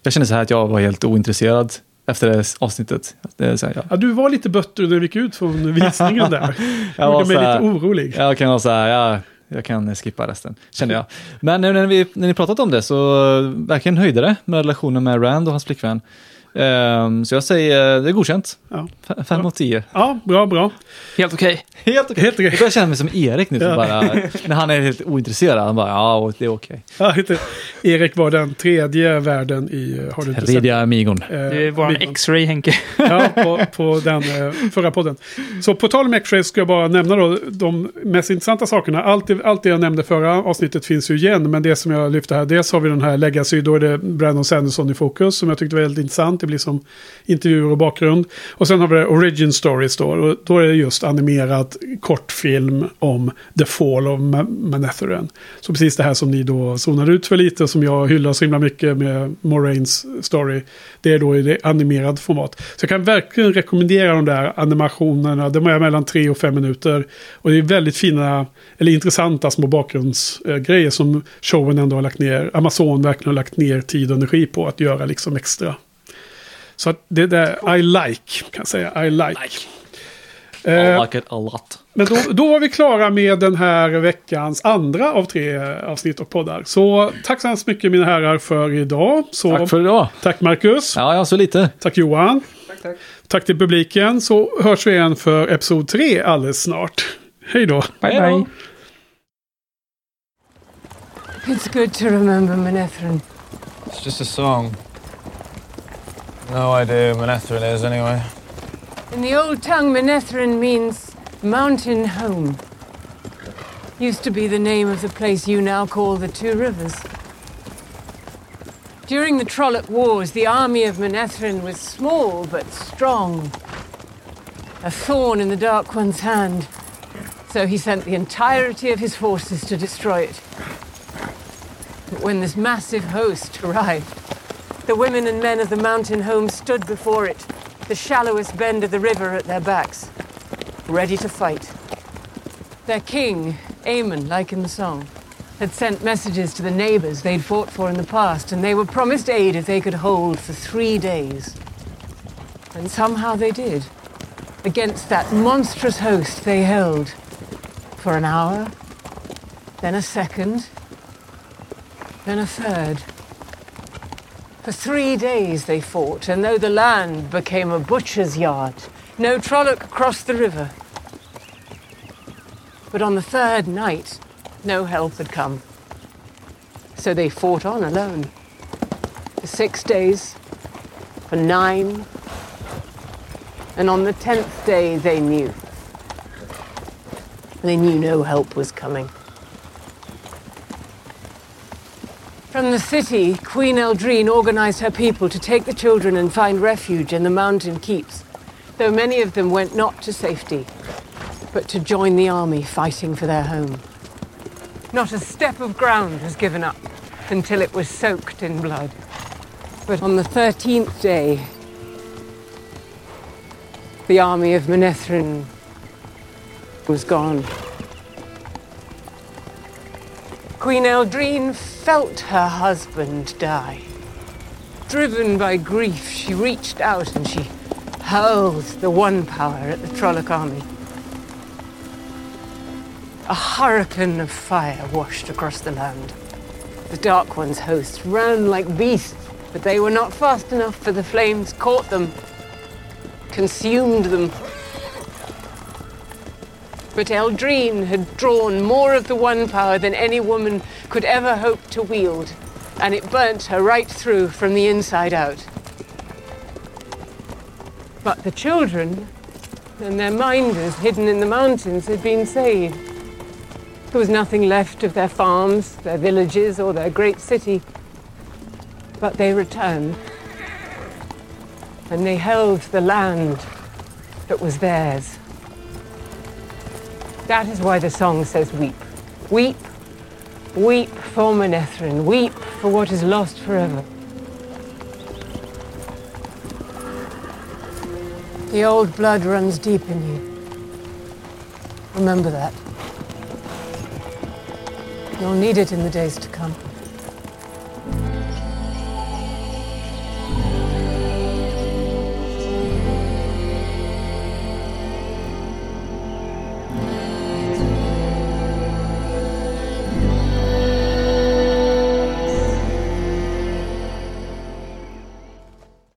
[SPEAKER 2] Jag kände så här att jag var helt ointresserad efter det avsnittet. Det så här, ja.
[SPEAKER 1] Ja, du var lite bötter när du gick ut från visningen där.
[SPEAKER 2] Jag var
[SPEAKER 1] Gjorde mig
[SPEAKER 2] här-
[SPEAKER 1] lite orolig.
[SPEAKER 2] Jag kan vara så här, ja, jag kan skippa resten, kände jag. Men nu när, vi, när ni pratat om det så eh, verkligen höjde det med relationen med Rand och hans flickvän. Ehm, så jag säger, det är godkänt.
[SPEAKER 1] Ja.
[SPEAKER 2] Fem
[SPEAKER 1] Bra.
[SPEAKER 2] av tio.
[SPEAKER 1] Ja, bra, bra.
[SPEAKER 3] Helt okej.
[SPEAKER 2] Helt okej.
[SPEAKER 1] Helt okej.
[SPEAKER 2] Jag börjar känna mig som Erik nu,
[SPEAKER 1] Ja.
[SPEAKER 2] bara, när han är helt ointresserad. Han bara, ja, det är okej.
[SPEAKER 1] Ja, Erik var den tredje världen i eh, Har du inte sett?
[SPEAKER 2] Tredje amigon.
[SPEAKER 1] Eh,
[SPEAKER 3] Det våran
[SPEAKER 1] videon.
[SPEAKER 3] X-ray Henke.
[SPEAKER 1] Ja, på, på den eh, förra podden. Så på tal om X-Ray ska jag bara nämna då de mest intressanta sakerna. Allt, allt det jag nämnde förra avsnittet finns ju igen. Men det som jag lyfte här, dels har vi den här Legacy, då är det Brandon Sanderson i fokus. Som jag tyckte var väldigt intressant. Det blir som intervjuer och bakgrund. Och sen har vi det Origin Stories då. Och då är det just animerad kortfilm om The Fall of Manetheren. Så precis det här som ni då zonade ut för lite, som jag hyllar så himla mycket med Moraines story. Det är då i det animerad format. Så jag kan verkligen rekommendera de där animationerna. De är mellan tre och fem minuter. Och det är väldigt fina, eller intressanta små bakgrundsgrejer som showen ändå har lagt ner. Amazon verkligen har lagt ner tid och energi på att göra liksom extra. Så det där I like, kan jag säga. I like.
[SPEAKER 2] I
[SPEAKER 1] Eh,
[SPEAKER 2] like it a lot.
[SPEAKER 1] men då, då var vi klara med den här veckans andra av tre avsnitt och poddar. Så tack så hemskt mycket mina herrar för idag. Så,
[SPEAKER 2] Tack för idag.
[SPEAKER 1] tack Marcus.
[SPEAKER 2] Ja, ja, så lite.
[SPEAKER 1] Tack Johan. Tack, till publiken. Så hörs vi igen för episod tre alldeles snart. Hej då.
[SPEAKER 3] Bye, bye.
[SPEAKER 6] It's good to remember Manetheren.
[SPEAKER 7] It's just a song. No idea who Manetheren is, anyway.
[SPEAKER 6] In the old tongue, Manetheren means mountain home. Used to be the name of the place you now call the Two Rivers. During the Trolloc Wars, the army of Manetheren was small but strong. A thorn in the Dark One's hand. So he sent the entirety of his forces to destroy it. But when this massive host arrived, the women and men of the mountain home stood before it, the shallowest bend of the river at their backs, ready to fight. Their king, Aemon, like in the song, had sent messages to the neighbors they'd fought for in the past, and they were promised aid if they could hold for three days. And somehow they did. Against that monstrous host they held for an hour, then a second, then a third. For three days they fought, and though the land became a butcher's yard, no Trolloc crossed the river. But on the third night, no help had come. So they fought on alone. For six days, for nine, and on the tenth day they knew. They knew no help was coming. From the city, Queen Eldrine organized her people to take the children and find refuge in the mountain keeps, though many of them went not to safety, but to join the army fighting for their home. Not a step of ground was given up until it was soaked in blood. But on the 13th day, the army of Menethrin was gone. Queen Eldrine felt her husband die. Driven by grief, she reached out and she hurled the one power at the Trolloc army. A hurricane of fire washed across the land. The Dark One's hosts ran like beasts, but they were not fast enough for the flames caught them, consumed them. But Eldrine had drawn more of the one power than any woman could ever hope to wield, and it burnt her right through from the inside out. But the children and their minders hidden in the mountains had been saved. There was nothing left of their farms, their villages, or their great city. But they returned. And they held the land that was theirs. That is why the song says weep. Weep, weep for Manethrin. Weep for what is lost forever. The old blood runs deep in you. Remember that. You'll need it in the days to come.